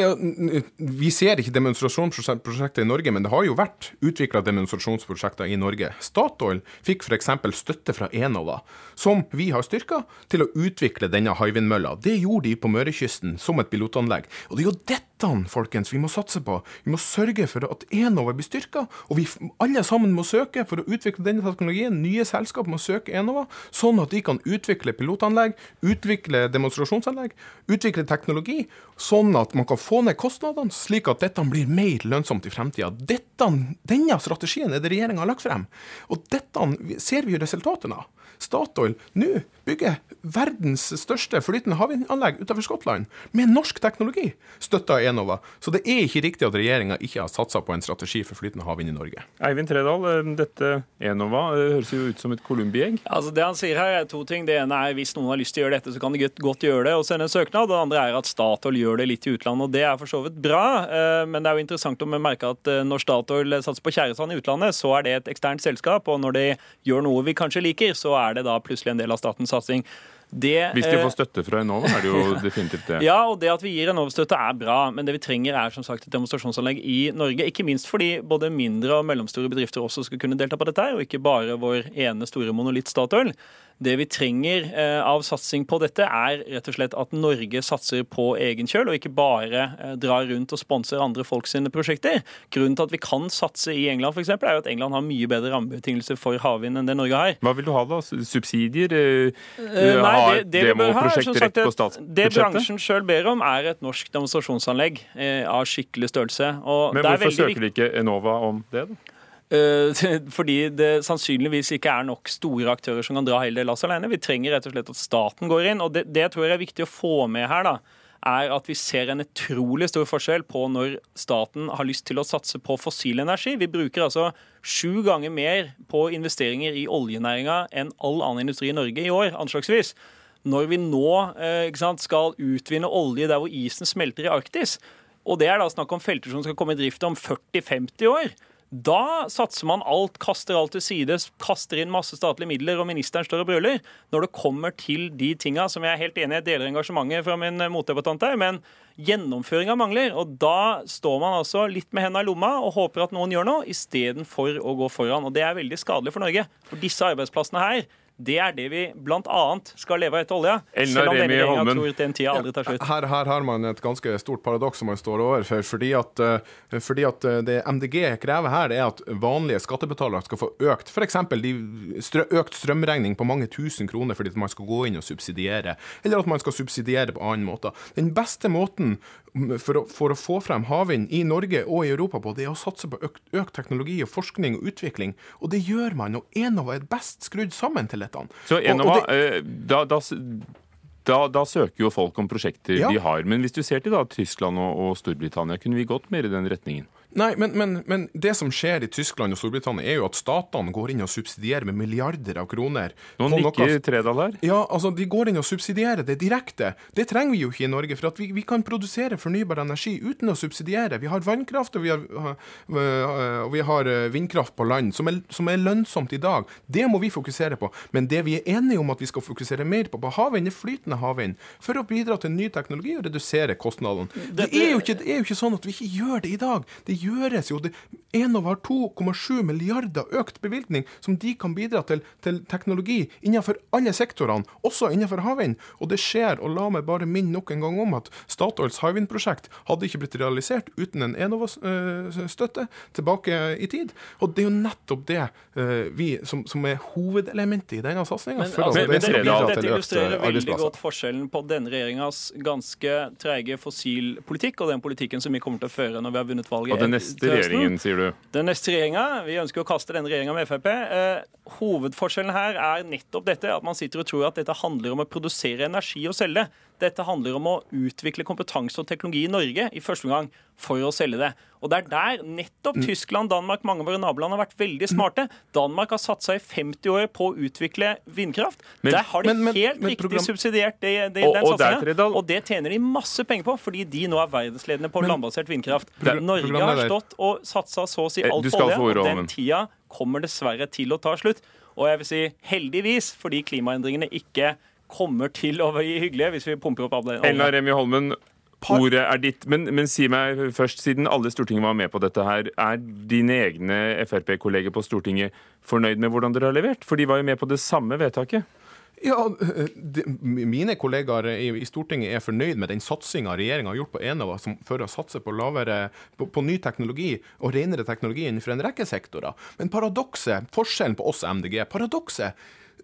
vi ser ikke demonstrasjonsprosjekter i Norge, men det har jo vært utvikla demonstrasjonsprosjekter i Norge. Statoil fikk f.eks. støtte fra Enova, som vi har styrka, til å utvikle denne Hywind-mølla. Det gjorde de på Mørekysten som et pilotanlegg. Og det er jo dette folkens, vi må satse på. Vi må sørge for at Enova blir styrka, og vi alle sammen må søke for å utvikle denne teknologien. Nye selskap må søke Enova, sånn at de kan utvikle pilotanlegg, utvikle demonstrasjonsanlegg, utvikle teknologi, sånn at man kan få ned kostnadene, slik at dette blir mer lønnsomt i fremtida. Denne strategien er det regjeringa har lagt frem. Og dette ser vi resultatene av. Statoil nå bygger verdens største flytende havvindanlegg utenfor Skottland med norsk teknologi, støtta av Enova. Så det er ikke riktig at regjeringa ikke har satsa på en strategi for flytende havvind i Norge. Eivind Tredal, eh, dette Enova det høres jo ut som et columbi-egg? Altså, det han sier her er to ting. Det ene er hvis noen har lyst til å gjøre dette, så kan de godt gjøre det og sende en søknad. Det andre er at Statoil gjør det litt i utlandet, og det er for så vidt bra. Eh, men det er jo interessant å merke at eh, når Statoil satser på tjæresand i utlandet, så er det et eksternt selskap, og når de gjør noe vi kanskje liker, så er det da plutselig en del av statens satsing. Det, Hvis de får støtte fra Enova, er det jo definitivt det. Ja, og det at vi gir Enova-støtte er bra, men det vi trenger er som sagt et demonstrasjonsanlegg i Norge. Ikke minst fordi både mindre og mellomstore bedrifter også skal kunne delta på dette, og ikke bare vår ene store monolitt Statoil. Det vi trenger eh, av satsing på dette, er rett og slett at Norge satser på egen kjøl, og ikke bare eh, drar rundt og sponser andre folk sine prosjekter. Grunnen til at vi kan satse i England, f.eks., er jo at England har mye bedre rammebetingelser for havvind enn det Norge har. Hva vil du ha, da? Subsidier? Eh, Nei, det, det demoprosjekter rett på statsbudsjettet? Det bransjen sjøl ber om, er et norsk demonstrasjonsanlegg av skikkelig størrelse. Men hvorfor søker de ikke Enova om det? da? Eh, fordi det sannsynligvis ikke er nok store aktører som kan dra hele det lasset alene. Vi trenger rett og slett at staten går inn. og Det, det tror jeg er viktig å få med her. da, er at vi ser en utrolig stor forskjell på når staten har lyst til å satse på fossil energi. Vi bruker altså sju ganger mer på investeringer i oljenæringa enn all annen industri i Norge i år, anslagsvis. Når vi nå eh, sant, skal utvinne olje der hvor isen smelter i Arktis, og det er da snakk om felter som skal komme i drift om 40-50 år, da satser man alt, kaster alt til side, kaster inn masse statlige midler, og ministeren står og brøler. Når det kommer til de tinga som jeg er helt enig i, deler engasjementet fra min motdebattant her, men gjennomføringa mangler. Og da står man altså litt med hendene i lomma og håper at noen gjør noe, istedenfor å gå foran. Og det er veldig skadelig for Norge. For disse arbeidsplassene her det er det vi bl.a. skal leve av etter olja. Selv om denne regjeringa tror den tida aldri tar slutt. Her, her, har man et ganske stort paradoks som man står overfor. Fordi at, eh, fordi at eh, det MDG krever her, er at vanlige skattebetalere skal få økt f.eks. økt strømregning på mange tusen kroner fordi man skal gå inn og subsidiere. Eller at man skal subsidiere på annen måte. Den beste måten for å, for å, få frem havvind i Norge og i Europa på, det er å satse på økt, økt, teknologi og forskning og utvikling. Og det gjør man, og Enova er best skrudd sammen til dette. Så Enova, og, og det, eh, da, da, da, da, søker jo folk om prosjekter ja. de har. Men hvis du ser til da, Tyskland og, og Storbritannia, kunne vi gått mer i den retningen? Nei, men, men, men, det som skjer i Tyskland og Storbritannia, er jo at statene går inn og subsidierer med milliarder av kroner. Noen nikker Tredal her? Ja, altså de går inn og subsidierer det direkte. Det trenger vi jo ikke i Norge, for at vi, vi kan produsere fornybar energi uten å subsidiere. Vi har vannkraft og vi har, og vi har øh, vindkraft på land, som er, som er, lønnsomt i dag. Det må vi fokusere på. Men det vi er enige om at vi skal fokusere mer på på havvind, er flytende havvind. For å bidra til ny teknologi og redusere kostnadene. Det er, ikke, det er jo ikke sånn at vi ikke gjør det i dag. Det gjøres jo. Det, Enova har 2,7 milliarder økt bevilgning som de kan bidra til, til teknologi innenfor alle sektorene, også innenfor havvind. Og det skjer. Og la meg bare minne nok en gang om at Statoils havvindprosjekt hadde ikke blitt realisert uten en Enova-støtte tilbake i tid. Og det er jo nettopp det uh, vi, som, som, er hovedelementet i denne satsinga. Altså, det, dette illustrerer veldig godt forskjellen på denne regjeringas ganske treige fossilpolitikk og den politikken som vi kommer til å føre når vi har vunnet valget neste regjeringen, sier du? Den neste regjeringa, Vi ønsker å kaste denne regjeringa med Frp. Eh, hovedforskjellen her er nettopp dette, at man sitter og tror at dette handler om å produsere energi og selge. Dette handler om å utvikle kompetanse og teknologi i Norge i første omgang for å selge det. Og det er der nettopp mm. Tyskland, Danmark, mange av våre naboland har vært veldig smarte. Danmark har satt seg i 50 år på å utvikle vindkraft. Men, der har de men, men, helt riktig program... subsidiert det, det, og, den satsinga. Og, og det tjener de masse penger på, fordi de nå er verdensledende på landbasert vindkraft. Der, Norge har stått og satsa så å si alt på olje, og den tida kommer dessverre til å ta slutt. Og jeg vil si heldigvis, fordi klimaendringene ikke kommer til å bli hyggelige hvis vi pumper opp alle Elna Remi Holmen, Ordet er ditt. Men, men, si meg først, siden alle Stortinget var med på dette her, er dine egne Frp-kolleger på Stortinget fornøyd med hvordan dere har levert? For de var jo med på det samme vedtaket. Ja, de, Mine kollegaer i, i, Stortinget er fornøyd med den satsinga regjeringa har gjort på Enova som fører å satse på, lavere, på, på, ny teknologi og renere teknologi innenfor en rekke sektorer. Men paradokset, forskjellen på oss og MDG, paradokset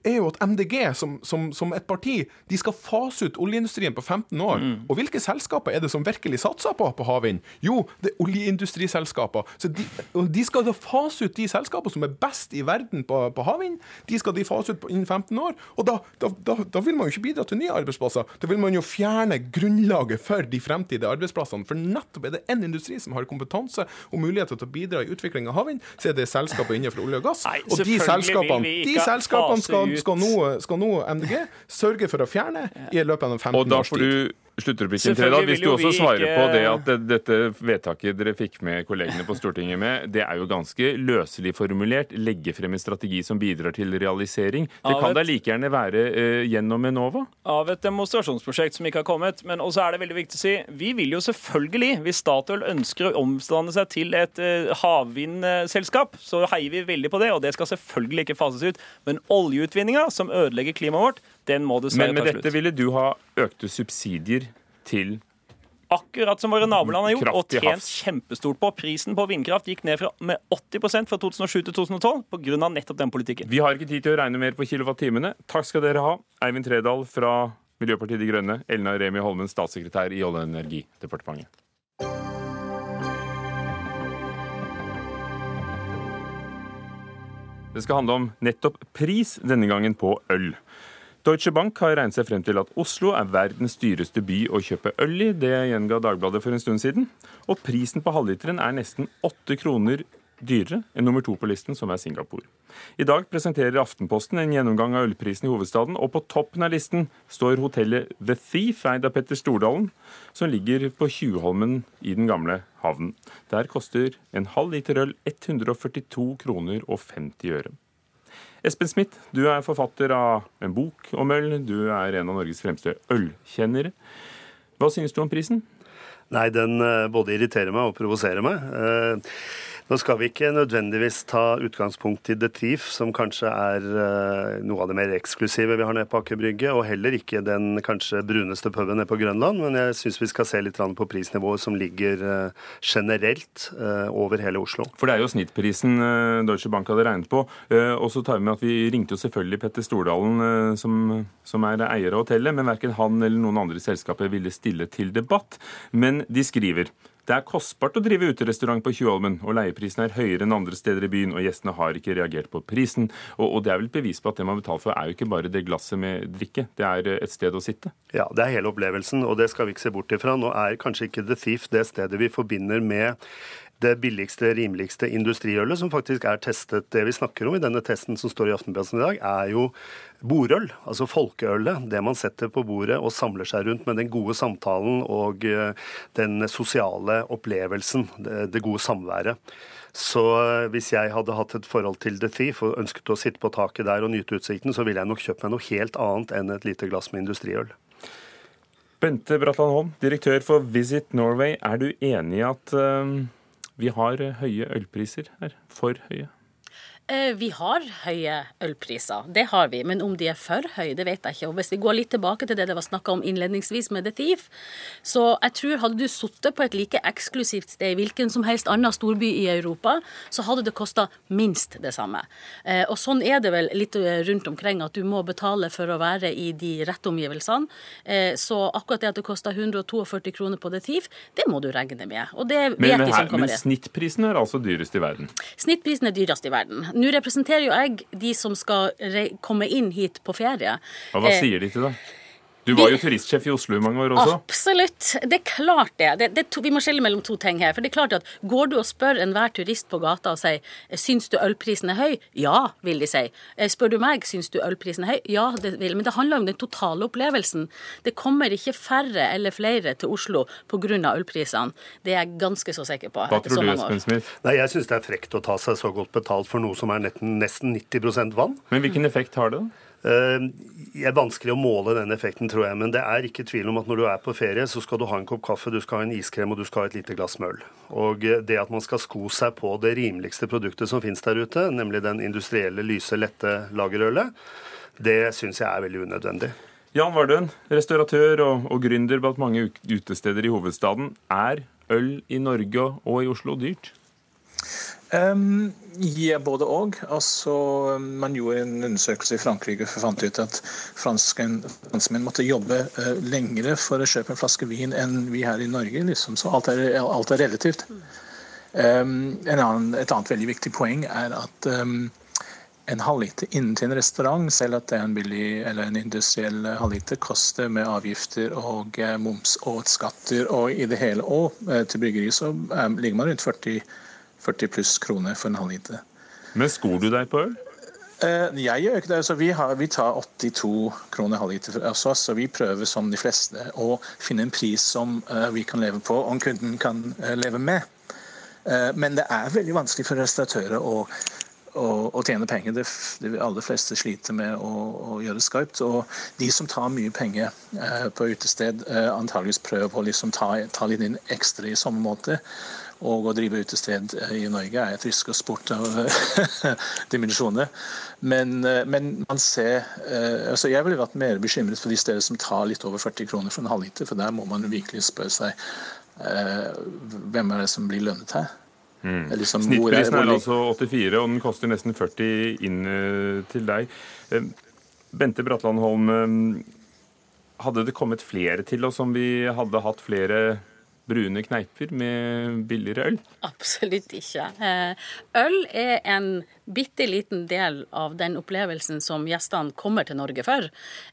er jo at MDG som, som, som, et parti de skal fase ut oljeindustrien på 15 år. Mm. Og hvilke selskaper er det som virkelig satser på, på havvind? Jo, det er oljeindustriselskaper. Så de, de, skal da fase ut de selskapene som er best i verden på, på havvind. De skal de fase ut innen 15 år. Og da, da, da, da, vil man jo ikke bidra til nye arbeidsplasser. Da vil man jo fjerne grunnlaget for de fremtidige arbeidsplassene. For nettopp er det én industri som har kompetanse og muligheter til å bidra i utvikling av havvind, så er det selskapet innenfor olje og gass. Nei, og de selskapene, de selskapene skal skal, nå, skal nå MDG sørge for å fjerne i løpet av 15 års tid. Og da får du Sluttereplikken til da, Hvis du også svarer ikke... på det at dette vedtaket dere fikk med kollegene på Stortinget med, det er jo ganske løselig formulert. Legge frem en strategi som bidrar til realisering. Det kan da like gjerne være uh, gjennom Enova? Av et demonstrasjonsprosjekt som ikke har kommet. Men også er det veldig viktig å si, vi vil jo selvfølgelig, hvis Statoil ønsker å omstande seg til et uh, havvindselskap, så heier vi veldig på det. Og det skal selvfølgelig ikke fases ut. Men oljeutvinninga, som ødelegger klimaet vårt, den må dessverre ta slutt. Men med dette ville du ha økte subsidier til Akkurat som våre naboland har gjort, og tjent kjempestort på. Prisen på vindkraft gikk ned fra, med 80% fra 2007 til 2012 pga. nettopp den politikken. Vi har ikke tid til å regne mer på kilowattimene. Takk skal dere ha. Eivind Tredal fra Miljøpartiet De Grønne, Elna Remi Holmen, statssekretær i Olje- og energidepartementet. Det skal handle om nettopp pris, denne gangen på øl. Deutsche Bank har regnet seg frem til at Oslo er verdens dyreste by å kjøpe øl i. Det gjenga Dagbladet for en stund siden. Og prisen på halvliteren er nesten åtte kroner dyrere enn nummer to på listen, som er Singapore. I dag presenterer Aftenposten en gjennomgang av ølprisen i hovedstaden, og på toppen av listen står hotellet The Thief, eid av Petter Stordalen, som ligger på Tjuvholmen i den gamle havnen. Der koster en halv liter øl 142 kroner og 50 øre. Espen Smith, du er forfatter av en bok om øl. Du er en av Norges fremste ølkjennere. Hva synes du om prisen? Nei, den eh, både irriterer meg og provoserer meg. Eh, nå skal vi ikke nødvendigvis ta utgangspunkt i The Thief, som kanskje er uh, noe av det mer eksklusive vi har nede på Aker Brygge, og heller ikke den kanskje bruneste puben nede på Grønland. Men jeg syns vi skal se litt på prisnivået som ligger uh, generelt uh, over hele Oslo. For det er jo snittprisen Deutsche Bank hadde regnet på. Og så tar vi med at vi ringte jo selvfølgelig Petter Stordalen, som, som er eier av hotellet, men verken han eller noen andre selskaper ville stille til debatt. Men de skriver det er kostbart å drive uterestaurant på Tjuvholmen, og leieprisen er høyere enn andre steder i byen, og gjestene har ikke reagert på prisen. Og, og det er vel et bevis på at det man betaler for, er jo ikke bare det glasset med drikke, det er et sted å sitte. Ja, det er hele opplevelsen, og det skal vi ikke se bort ifra. Nå er kanskje ikke The Thief det stedet vi forbinder med det billigste, rimeligste industriølet, som faktisk er testet. Det vi snakker om i denne testen som står i Aftenposten i dag, er jo bordøl, altså folkeølet. Det man setter på bordet og samler seg rundt med den gode samtalen og eh, den sosiale opplevelsen, det gode samværet. Så eh, hvis jeg hadde hatt et forhold til The Thief og ønsket å sitte på taket der og nyte utsikten, så ville jeg nok kjøpt meg noe helt annet enn et lite glass med industriøl. Bente Bratland Holm, direktør for Visit Norway. Er du enig i at uh vi har høye ølpriser her. For høye. Eh, vi har høye ølpriser, det har vi. Men om de er for høye, det vet jeg ikke. Og Hvis vi går litt tilbake til det det var snakka om innledningsvis med The Thief, så jeg tror hadde du sittet på et like eksklusivt sted i hvilken som helst annen storby i Europa, så hadde det kosta minst det samme. Eh, og sånn er det vel litt eh, rundt omkring, at du må betale for å være i de rette omgivelsene. Så akkurat det at det kosta 142 kroner på The Thief, det må du regne med. Og det vet men, men, de som kommer Men snittprisen er altså dyrest i verden? Snittprisen er dyrest i verden. Nå representerer jo jeg de som skal komme inn hit på ferie. Og hva eh, sier de til deg? Du var jo turistsjef i Oslo i mange år også. Absolutt. Det er klart det. det, det to, vi må skille mellom to ting her. For det er klart at Går du og spør enhver turist på gata og sier syns du ølprisen er høy? Ja, vil de si. Eh, spør du meg syns du ølprisen er høy? Ja, det vil Men det handler om den totale opplevelsen. Det kommer ikke færre eller flere til Oslo pga. ølprisene. Det er jeg ganske så sikker på. Hva tror du, Espen Smith? Nei, Jeg syns det er frekt å ta seg så godt betalt for noe som er nesten 90% vann. Men hvilken effekt har det? da? Det er vanskelig å måle den effekten, tror jeg, men det er ikke tvil om at når du er på ferie, så skal du ha en kopp kaffe, du skal ha en iskrem og du skal ha et lite glass møll. Og eh, det at man skal sko seg på det rimeligste produktet som finnes der ute, nemlig den industrielle, lyse, lette lagerølet, det syns jeg er veldig unødvendig. Jan Vardøen, restauratør og, og gründer blant mange utesteder i hovedstaden. Er øl i Norge og i Oslo dyrt? Um, ja, både òg. Altså, man gjorde en undersøkelse i Frankrike og fant ut at franskmenn måtte jobbe uh, lengre for å kjøpe en flaske vin enn vi her i Norge. Liksom. Så alt er, alt er relativt. Um, annen, et annet veldig viktig poeng er at um, en halvliter inntil en restaurant, selv at det er en billig eller en industriell halvliter, koster med avgifter og uh, moms og skatter og i det hele. Og uh, til bryggeri så ligger man rundt 40 40 pluss kroner for en halvliter. Men skor du deg på øl? Uh, jeg gjør ikke det. Altså, vi, har, vi, tar 82 kroner halvliter fra oss, så vi prøver som de fleste å finne en pris som uh, vi kan leve på, og kunden kan uh, leve med. men det er veldig vanskelig for restauratører å, å, å tjene penger. Det, de aller fleste sliter med å, å, gjøre skarpt. Og de som tar mye penger på utested, antageligvis prøver å liksom ta, ta litt inn ekstra i samme måte. Og å drive utested eh, i Norge er et risk og sport av dimensjoner. Men, eh, men, man ser altså Jeg ville vært mer bekymret for de steder som tar litt over 40 kroner for en halvliter, for der må man virkelig spørre seg hvem er det som blir lønnet her. Mm. Liksom, Snittprisen er, er altså 84, og den koster nesten 40 inn til deg. Bente Bratland Holm, hadde det kommet flere til oss om vi hadde hatt flere brune kneiper med billigere øl? Absolutt ikke. Eh, øl er en bitte liten del av den opplevelsen som gjestene kommer til Norge for.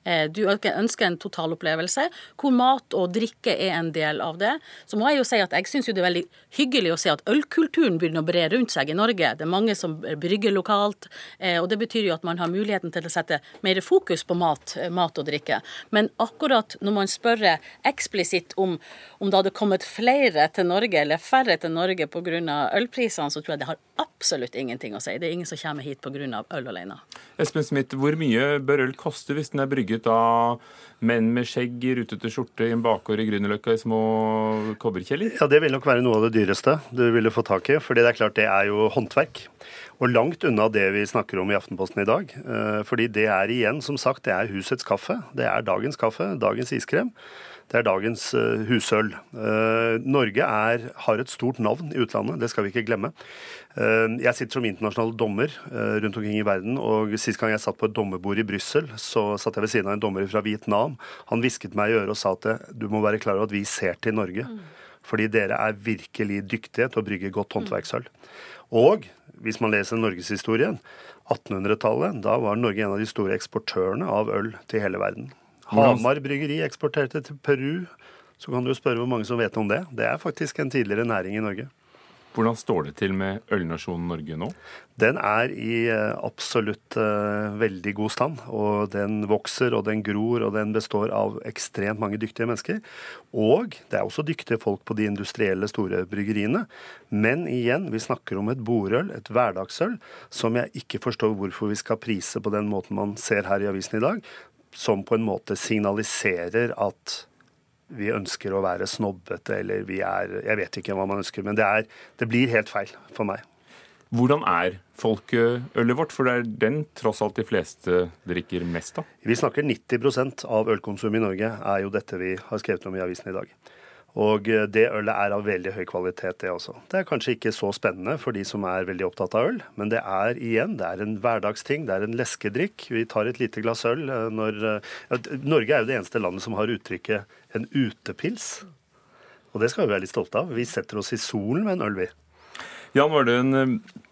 Eh, du ønsker en totalopplevelse hvor mat og drikke er en del av det. Så må jeg jo si at jeg syns det er veldig hyggelig å se at ølkulturen begynner å bre rundt seg i Norge. Det er mange som brygger lokalt, eh, og det betyr jo at man har muligheten til å sette mer fokus på mat, mat og drikke. Men akkurat når man spør eksplisitt om, om det hadde kommet flere til Norge eller færre til Norge pga. ølprisene, så tror jeg det har absolutt ingenting å si. Det er ingen som kommer hit pga. øl alene. Espen Smith, hvor mye bør øl koste hvis den er brygget av menn med skjegg i rutete skjorte i en bakgård i Grünerløkka i små kobberkjeller? Ja, Det vil nok være noe av det dyreste du ville få tak i. fordi det er klart det er jo håndverk. Og langt unna det vi snakker om i Aftenposten i dag. Eh, fordi det er igjen, som sagt, det er husets kaffe. Det er dagens kaffe, dagens iskrem. Det er dagens uh, husøl. Uh, Norge er, har et stort navn i utlandet, det skal vi ikke glemme. Uh, jeg sitter som internasjonal dommer rundt omkring i verden, og sist gang jeg satt på et dommerbord i Brussel, så satt jeg ved siden av en dommer fra Vietnam. Han hvisket meg i øret og sa at du må være klar over at vi ser til Norge. Mm. Fordi dere er virkelig dyktige til å brygge godt håndverksøl. Og hvis man leser norgeshistorien, 1800-tallet, da var Norge en av de store eksportørene av øl til hele verden. Hamar bryggeri eksporterte til Peru. Så kan du spørre hvor mange som vet om det. Det er faktisk en tidligere næring i Norge. Hvordan står det til med ølnasjonen Norge nå? Den er i eh, absolutt uh, veldig god stand. Og den vokser og den gror, og den består av ekstremt mange dyktige mennesker. Og det er også dyktige folk på de industrielle store bryggeriene. Men igjen, vi snakker om et bordøl, et hverdagsøl, som jeg ikke forstår hvorfor vi skal prise på den måten man ser her i avisen i dag som på en måte signaliserer at vi ønsker å være snobbete, eller vi er Jeg vet ikke hva man ønsker, men det, er, det blir helt feil for meg. Hvordan er folkeølet vårt, for det er den tross alt de fleste drikker mest av? Vi snakker 90% av ølkonsumet i Norge er jo dette vi har skrevet om i avisen i dag. Og eh, det ølet er av veldig høy kvalitet, det også. Det er kanskje ikke så spennende for de som er veldig opptatt av øl, men det er igjen det er en hverdagsting. Det er en leskedrikk. Vi tar et lite glass øl eh, når ja, Norge er jo det eneste landet som har uttrykket en utepils. Og det skal vi være litt stolte av. Vi setter oss i solen med en øl, vi. Jan Vardøen, eh,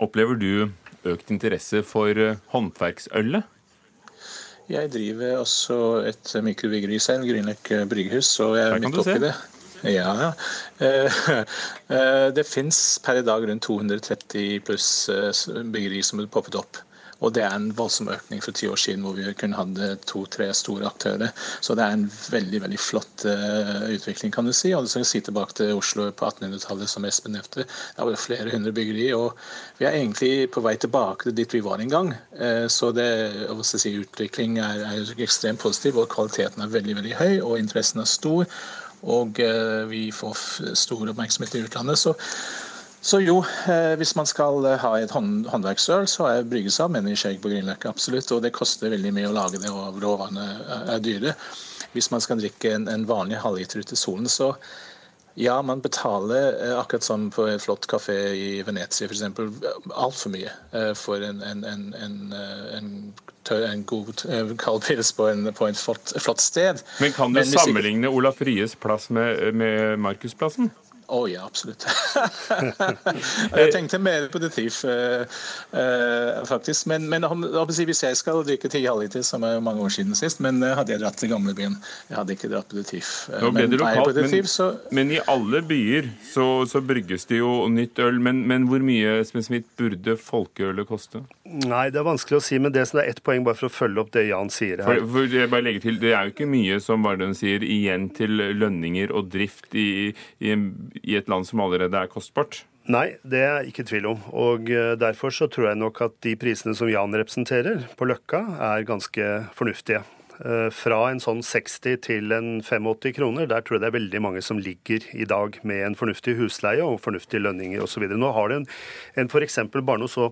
opplever du økt interesse for håndverksølet? Jeg driver også et mikrobryggeri selv, Grünerløk brygghus, og jeg er midt oppi det. Ja, ja. Eh, eh, det fins per i dag rundt 230 pluss eh, byggeri som er poppet opp. Og det er en voldsom økning fra ti år siden hvor vi kun hadde to-tre store aktører. Så det er en veldig veldig flott uh, utvikling, kan du si. Og du skal si tilbake til Oslo på 1800-tallet, som Espen nevnte. Det var flere hundre byggeri. Og vi er egentlig på vei tilbake til dit vi var en gang. Uh, så det, si, utvikling er, er ekstremt positiv, og kvaliteten er veldig, veldig høy, og interessen er stor. Og uh, vi får stor oppmerksomhet i utlandet. så så jo, eh, hvis man skal eh, ha et hånd, håndverksøl, så er bryggesav med i skjegg på Grünerløkka, absolutt. Og det koster veldig mye å lage det, og råvarene er dyre. Hvis man skal drikke en, en vanlig halvliter ute i solen, så ja, man betaler eh, akkurat som på en flott kafé i Venezia f.eks. altfor mye for en, en, en, en god kald pils på, på en flott, flott, sted. Men kan du Men, sammenligne Olaf Ries plass med, med Markusplassen? Å oh, ja, absolutt. jeg tenkte mer på det Thief, uh, uh, faktisk. Men, men hvis jeg skal drikke ti halvliter, som er mange år siden sist, men uh, hadde jeg dratt til gamlebyen. Jeg hadde ikke dratt på det Thief. Nå ble det lokalt, men, så... men, i alle byer så, så, brygges det jo nytt øl. Men, men hvor mye Smith, burde folkeølet koste? Nei, det er vanskelig å si, men det, er ett poeng bare for å følge opp det Jan sier her. For, for jeg bare legger til, Det er jo ikke mye som Vardøen sier, igjen til lønninger og drift i, i, i et land som allerede er kostbart? Nei, det er ikke tvil om. Og eh, Derfor så tror jeg nok at de prisene som Jan representerer på Løkka, er ganske fornuftige. Eh, fra en sånn 60 til en 85 kroner, der tror jeg det er veldig mange som ligger i dag med en fornuftig husleie og fornuftige lønninger osv. Nå har du en, en f.eks. bare noe så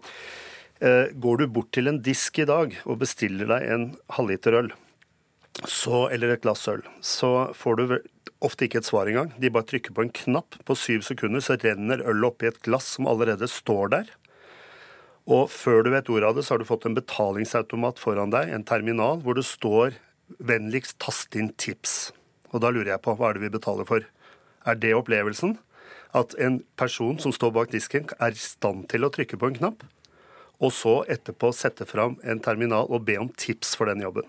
eh, Går du bort til en disk i dag og bestiller deg en halvliter øl, så, eller et glass øl, så får du ofte ikke et svar engang. De bare trykker på en knapp. På syv sekunder så renner ølet oppi et glass som allerede står der. Og før du vet ordet av det, så har du fått en betalingsautomat foran deg, en terminal, hvor det står 'vennligst tast inn tips'. Og da lurer jeg på, hva er det vi betaler for? Er det opplevelsen? At en person som står bak disken, er i stand til å trykke på en knapp, og så etterpå sette fram en terminal og be om tips for den jobben?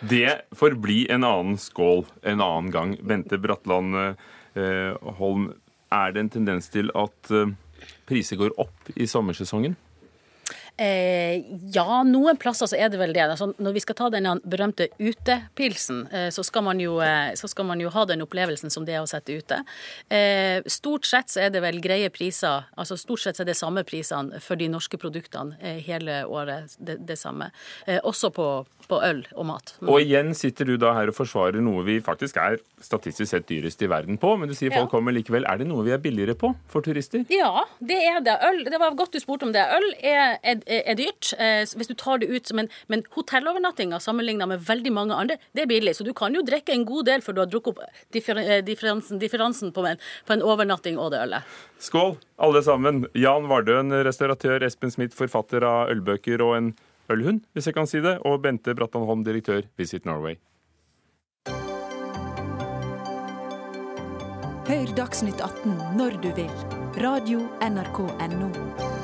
Det får bli en annen skål en annen gang. Bente Bratland eh, Holm, er det en tendens til at eh, priser går opp i sommersesongen? Eh, ja, noen plasser så er det vel det. Altså, når vi skal ta den berømte utepilsen, eh, så, skal jo, eh, så, skal man jo, ha den opplevelsen som det er å sette ute. Eh, stort sett så er det vel greie priser, altså stort sett så er det samme prisene for de norske produktene eh, hele året. Det, det samme. Eh, også på, på, øl og mat. Mm. Og igjen sitter du da her og forsvarer noe vi faktisk er statistisk sett dyrest i verden på, men du sier folk ja. kommer likevel. Er det noe vi er billigere på for turister? Ja, det er det. Øl, det var godt du spurte om det. Øl er, er er dyrt. Eh, hvis du tar det ut som en Men hotellovernattinga sammenligna med veldig mange andre, det er billig. Så du kan jo drikke en god del før du har drukket opp eh, differansen, differansen på, en, på, en, overnatting og det ølet. Skål, alle sammen. Jan Vardøen, restauratør. Espen Smith, forfatter av ølbøker og en ølhund, hvis jeg kan si det. Og Bente Brattan Holm, direktør Visit Norway. Hør Dagsnytt 18 når du vil. Radio NRK Radio.nrk.no.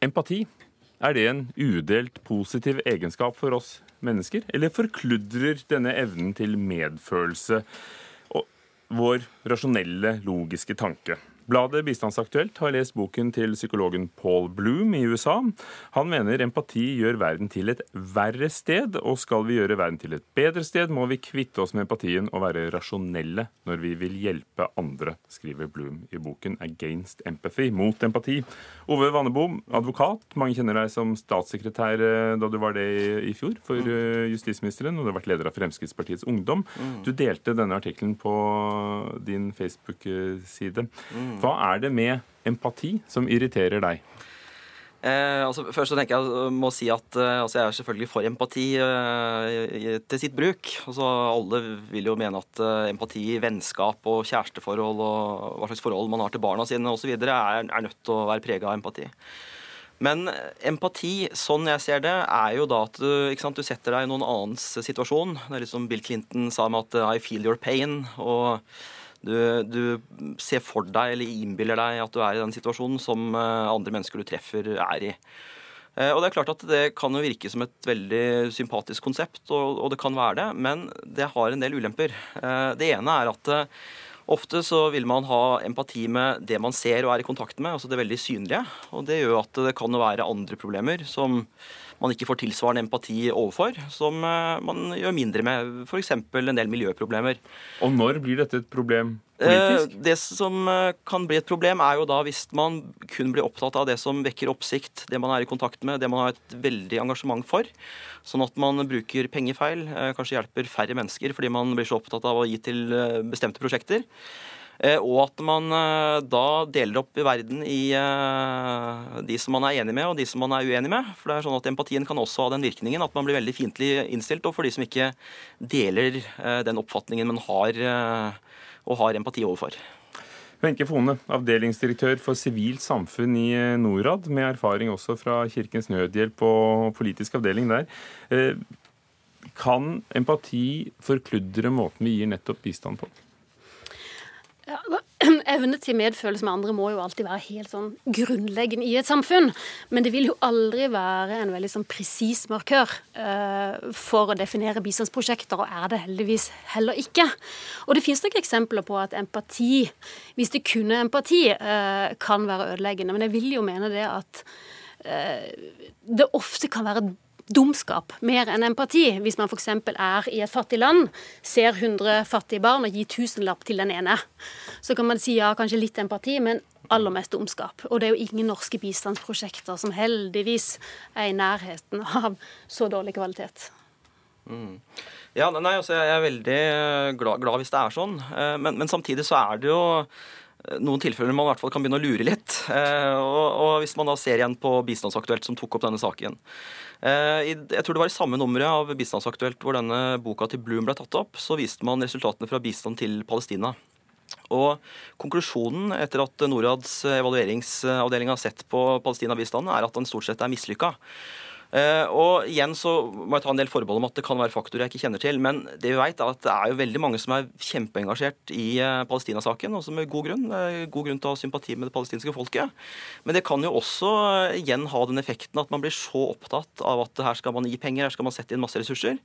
Empati, er det en udelt positiv egenskap for oss mennesker? Eller forkludrer denne evnen til medfølelse og vår rasjonelle, logiske tanke? Bladet Bistandsaktuelt har lest boken til psykologen Paul Bloom i USA. Han mener empati gjør verden til et verre sted, og skal vi gjøre verden til et bedre sted, må vi kvitte oss med empatien og være rasjonelle når vi vil hjelpe andre, skriver Bloom i boken 'Against Empathy', mot empati. Ove Vannebo, advokat. Mange kjenner deg som statssekretær eh, da du var det i fjor for mm. eh, justisministeren, og du har vært leder av Fremskrittspartiets Ungdom. Mm. Du delte denne artikkelen på din Facebook-side. Mm. Hva er det med empati som irriterer deg? Eh, altså, først så tenker Jeg jeg må si at eh, altså, jeg er selvfølgelig for empati eh, til sitt bruk. Altså, alle vil jo mene at eh, empati i vennskap og kjæresteforhold og hva slags forhold man har til barna sine osv. Er, er nødt til å være prega av empati. Men empati, sånn jeg ser det, er jo da at du, sant, du setter deg i noen annens situasjon. Det er litt som Bill Clinton sa med at I feel your pain. og du, du, ser for deg eller innbiller deg at du er i den situasjonen som eh, andre mennesker du treffer, er i. Eh, og Det er klart at det kan jo virke som et veldig sympatisk konsept, og, og det kan være det, men det har en del ulemper. Eh, det ene er at ofte så vil man ha empati med det man ser og er i kontakt med, altså det veldig synlige. Og det gjør at det kan være andre problemer som man ikke får tilsvarende empati overfor, som eh, man gjør mindre med, f.eks. en del miljøproblemer. Og når blir dette et problem politisk? Eh, det som eh, kan bli et problem, er jo da hvis man kun blir opptatt av det som vekker oppsikt, det man er i kontakt med, det man har et veldig engasjement for. Sånn at man bruker penger feil, kanskje hjelper færre mennesker fordi man blir så opptatt av å gi til bestemte prosjekter. Eh, og at man eh, da deler opp verden i eh, de som man er enig med, og de som man er uenig med. For det er sånn at Empatien kan også ha den virkningen at man blir veldig fiendtlig innstilt overfor de som ikke deler den oppfatningen man har og har empati overfor. Wenche Fone, avdelingsdirektør for sivilt samfunn i Norad, med erfaring også fra Kirkens Nødhjelp og politisk avdeling der. Kan empati forkludre måten vi gir nettopp bistand på? Ja, evne til medfølelse med andre må jo alltid være helt sånn grunnleggende i et samfunn. Men det vil jo aldri være en veldig sånn presis markør uh, for å definere bistandsprosjekter, og er det heldigvis heller ikke. Og det finnes nok eksempler på at empati, hvis det kunne empati, uh, kan være ødeleggende. Men jeg vil jo mene det at uh, det ofte kan være dumskap mer enn empati. Hvis man f.eks. er i et fattig land, ser 100 fattige barn og gir tusenlapp til den ene. Så kan man si ja, kanskje litt empati, men aller mest dumskap. Og det er jo ingen norske bistandsprosjekter som heldigvis er i nærheten av så dårlig kvalitet. Mm. Ja, nei, altså Jeg er veldig glad, glad, hvis det er sånn, eh, men, men samtidig så er det jo eh, noen tilfeller man i hvert fall kan begynne å lure litt. Eh, og, og Hvis man da ser igjen på Bistandsaktuelt, som tok opp denne saken, Eh, jeg tror det var i samme nummeret av Bistandsaktuelt hvor denne boka til Bloom ble tatt opp, så viste man resultatene fra bistand til Palestina. Og Konklusjonen etter at Norads evalueringsavdeling har sett på Palestina-bistanden, er at den stort sett er mislykka. Eh, og igjen så må jeg ta en del forbehold om at det kan være faktorer jeg ikke kjenner til. Men det vi vet er at det er jo veldig mange som er kjempeengasjert i eh, Palestina-saken. Også med god grunn. God grunn til å ha sympati med det palestinske folket. Men det kan jo også eh, igjen ha den effekten at man blir så opptatt av at her skal man gi penger, her skal man sette inn masse ressurser.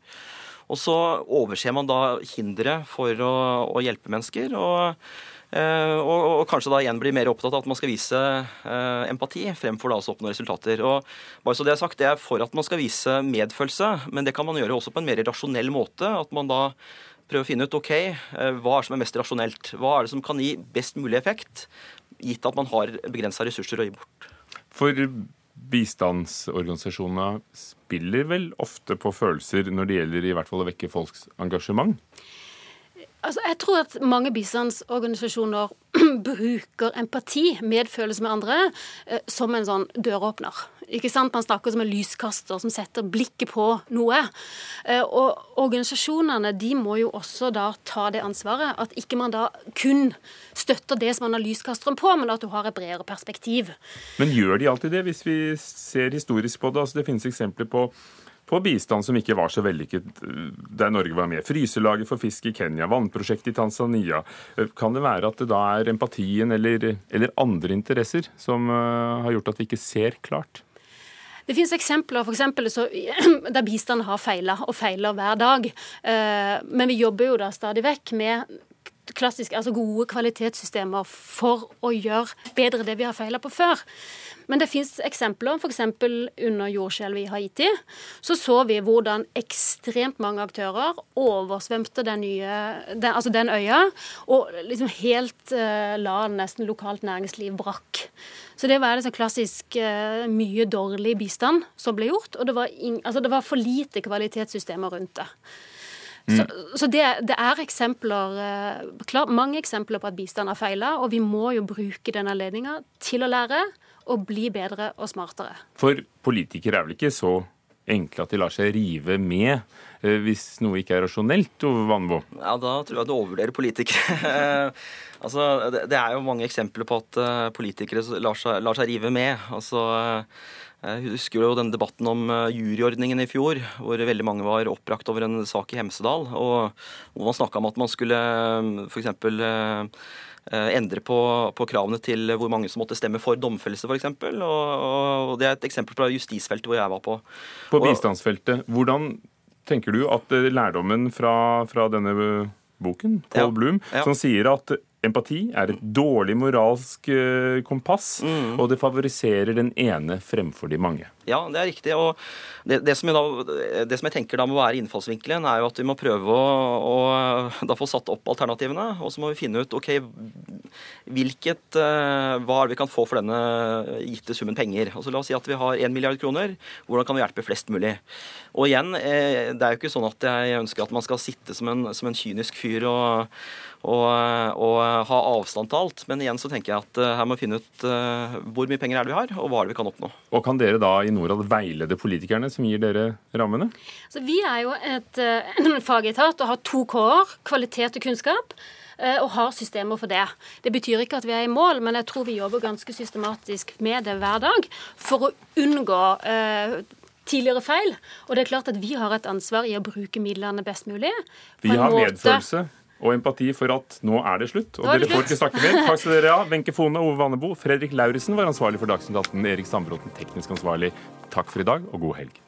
Og så overser man da hindre for å, å hjelpe mennesker. og Eh, og, og, kanskje da igjen blir mer opptatt av at man skal vise uh, empati fremfor da å oppnå resultater. Og bare så Det er sagt, det er for at man skal vise medfølelse, men det kan man gjøre også på en mer rasjonell måte. At man da prøver å finne ut ok, uh, hva er som er mest rasjonelt. Hva er det som kan gi best mulig effekt, gitt at man har begrensa ressurser å gi bort. For bistandsorganisasjonene spiller vel ofte på følelser når det gjelder i hvert fall å vekke folks engasjement? Altså, jeg tror at mange bistandsorganisasjoner bruker empati, medfølelse med andre, eh, som en sånn døråpner. Ikke sant? Man snakker som en lyskaster som setter blikket på noe. Eh, og organisasjonene de må jo også da ta det ansvaret. At ikke man da kun støtter det som man har lyskasteren på, men at du har et bredere perspektiv. Men gjør de alltid det, hvis vi ser historisk på det? Altså, det finnes eksempler på på bistand som ikke var så vellykket der Norge var med. Fryselaget for fisk i Kenya, vannprosjektet i Tanzania. Kan det være at det da er empatien eller, eller andre interesser som uh, har gjort at vi ikke ser klart? Det finnes eksempler for eksempel, så, der bistand har feila, og feiler hver dag. Men vi jobber jo da stadig vekk med klassisk, altså gode kvalitetssystemer for å gjøre bedre det vi har feila på før. Men det fins eksempler. F.eks. under jordskjelvet i Haiti så så vi hvordan ekstremt mange aktører oversvømte den, nye, den, altså den øya, og liksom helt uh, la nesten lokalt næringsliv brakk. Så det var liksom klassisk uh, mye dårlig bistand som ble gjort, og det var, in, altså det var for lite kvalitetssystemer rundt det. Mm. Så, så det, det, er eksempler, uh, klar, mange eksempler på at bistand har feila, og vi må jo bruke den anledninga til å lære og bli bedre og smartere. For politikere er vel ikke så enkle at de lar seg rive med eh, hvis noe ikke er rasjonelt, Ove Vannbo? Ja, da tror jeg du overvurderer politikere. altså, det er jo mange eksempler på at eh, politikere lar seg, lar seg rive med. Altså, eh, jeg husker jo den debatten om juryordningen i fjor, hvor veldig mange var oppbrakt over en sak i Hemsedal. og hvor man snakka om at man skulle f.eks. Eh, endre på, på, kravene til hvor mange som måtte stemme for domfellelse, f.eks. Og, og det er et eksempel fra justisfeltet hvor jeg var på. På bistandsfeltet. Hvordan tenker du at eh, lærdommen fra, fra denne boken, Paul ja, Bloom, ja. som sier at Empati er et dårlig moralsk eh, kompass, mm. og det favoriserer den ene fremfor de mange. Ja, det er riktig. og det, det, som da, det, som jeg tenker da må være innfallsvinkelen, er jo at vi må prøve å, å få satt opp alternativene. Og så må vi finne ut ok, hvilket, uh, hva er det vi kan få for denne gitte summen penger. Altså La oss si at vi har 1 milliard kroner. Hvordan kan vi hjelpe flest mulig? Og igjen, eh, det er jo ikke sånn at jeg ønsker at man skal sitte som en, som en kynisk fyr og og, og, ha avstand til alt. Men igjen så tenker jeg at uh, her må vi finne ut uh, hvor mye penger er det vi har, og hva er det vi kan oppnå. Og Kan dere da i Norad veilede politikerne som gir dere rammene? Så vi er jo et uh, fagetat og har to K-er, kvalitet og kunnskap. eh, og har systemer for det. Det betyr ikke at vi er i mål, men jeg tror vi jobber ganske systematisk med det hver dag for å unngå eh, tidligere feil. Og det er klart at vi har et ansvar i å bruke midlene best mulig. Vi har medfølelse og empati for at nå er det slutt. Og dere får ikke snakke mer. Takk skal dere ha. Wenche Fone, Ove Vannebo, Fredrik Lauritzen var ansvarlig for Dagsnytt 18, Erik Sandbråten teknisk ansvarlig. Takk for i dag, og god helg.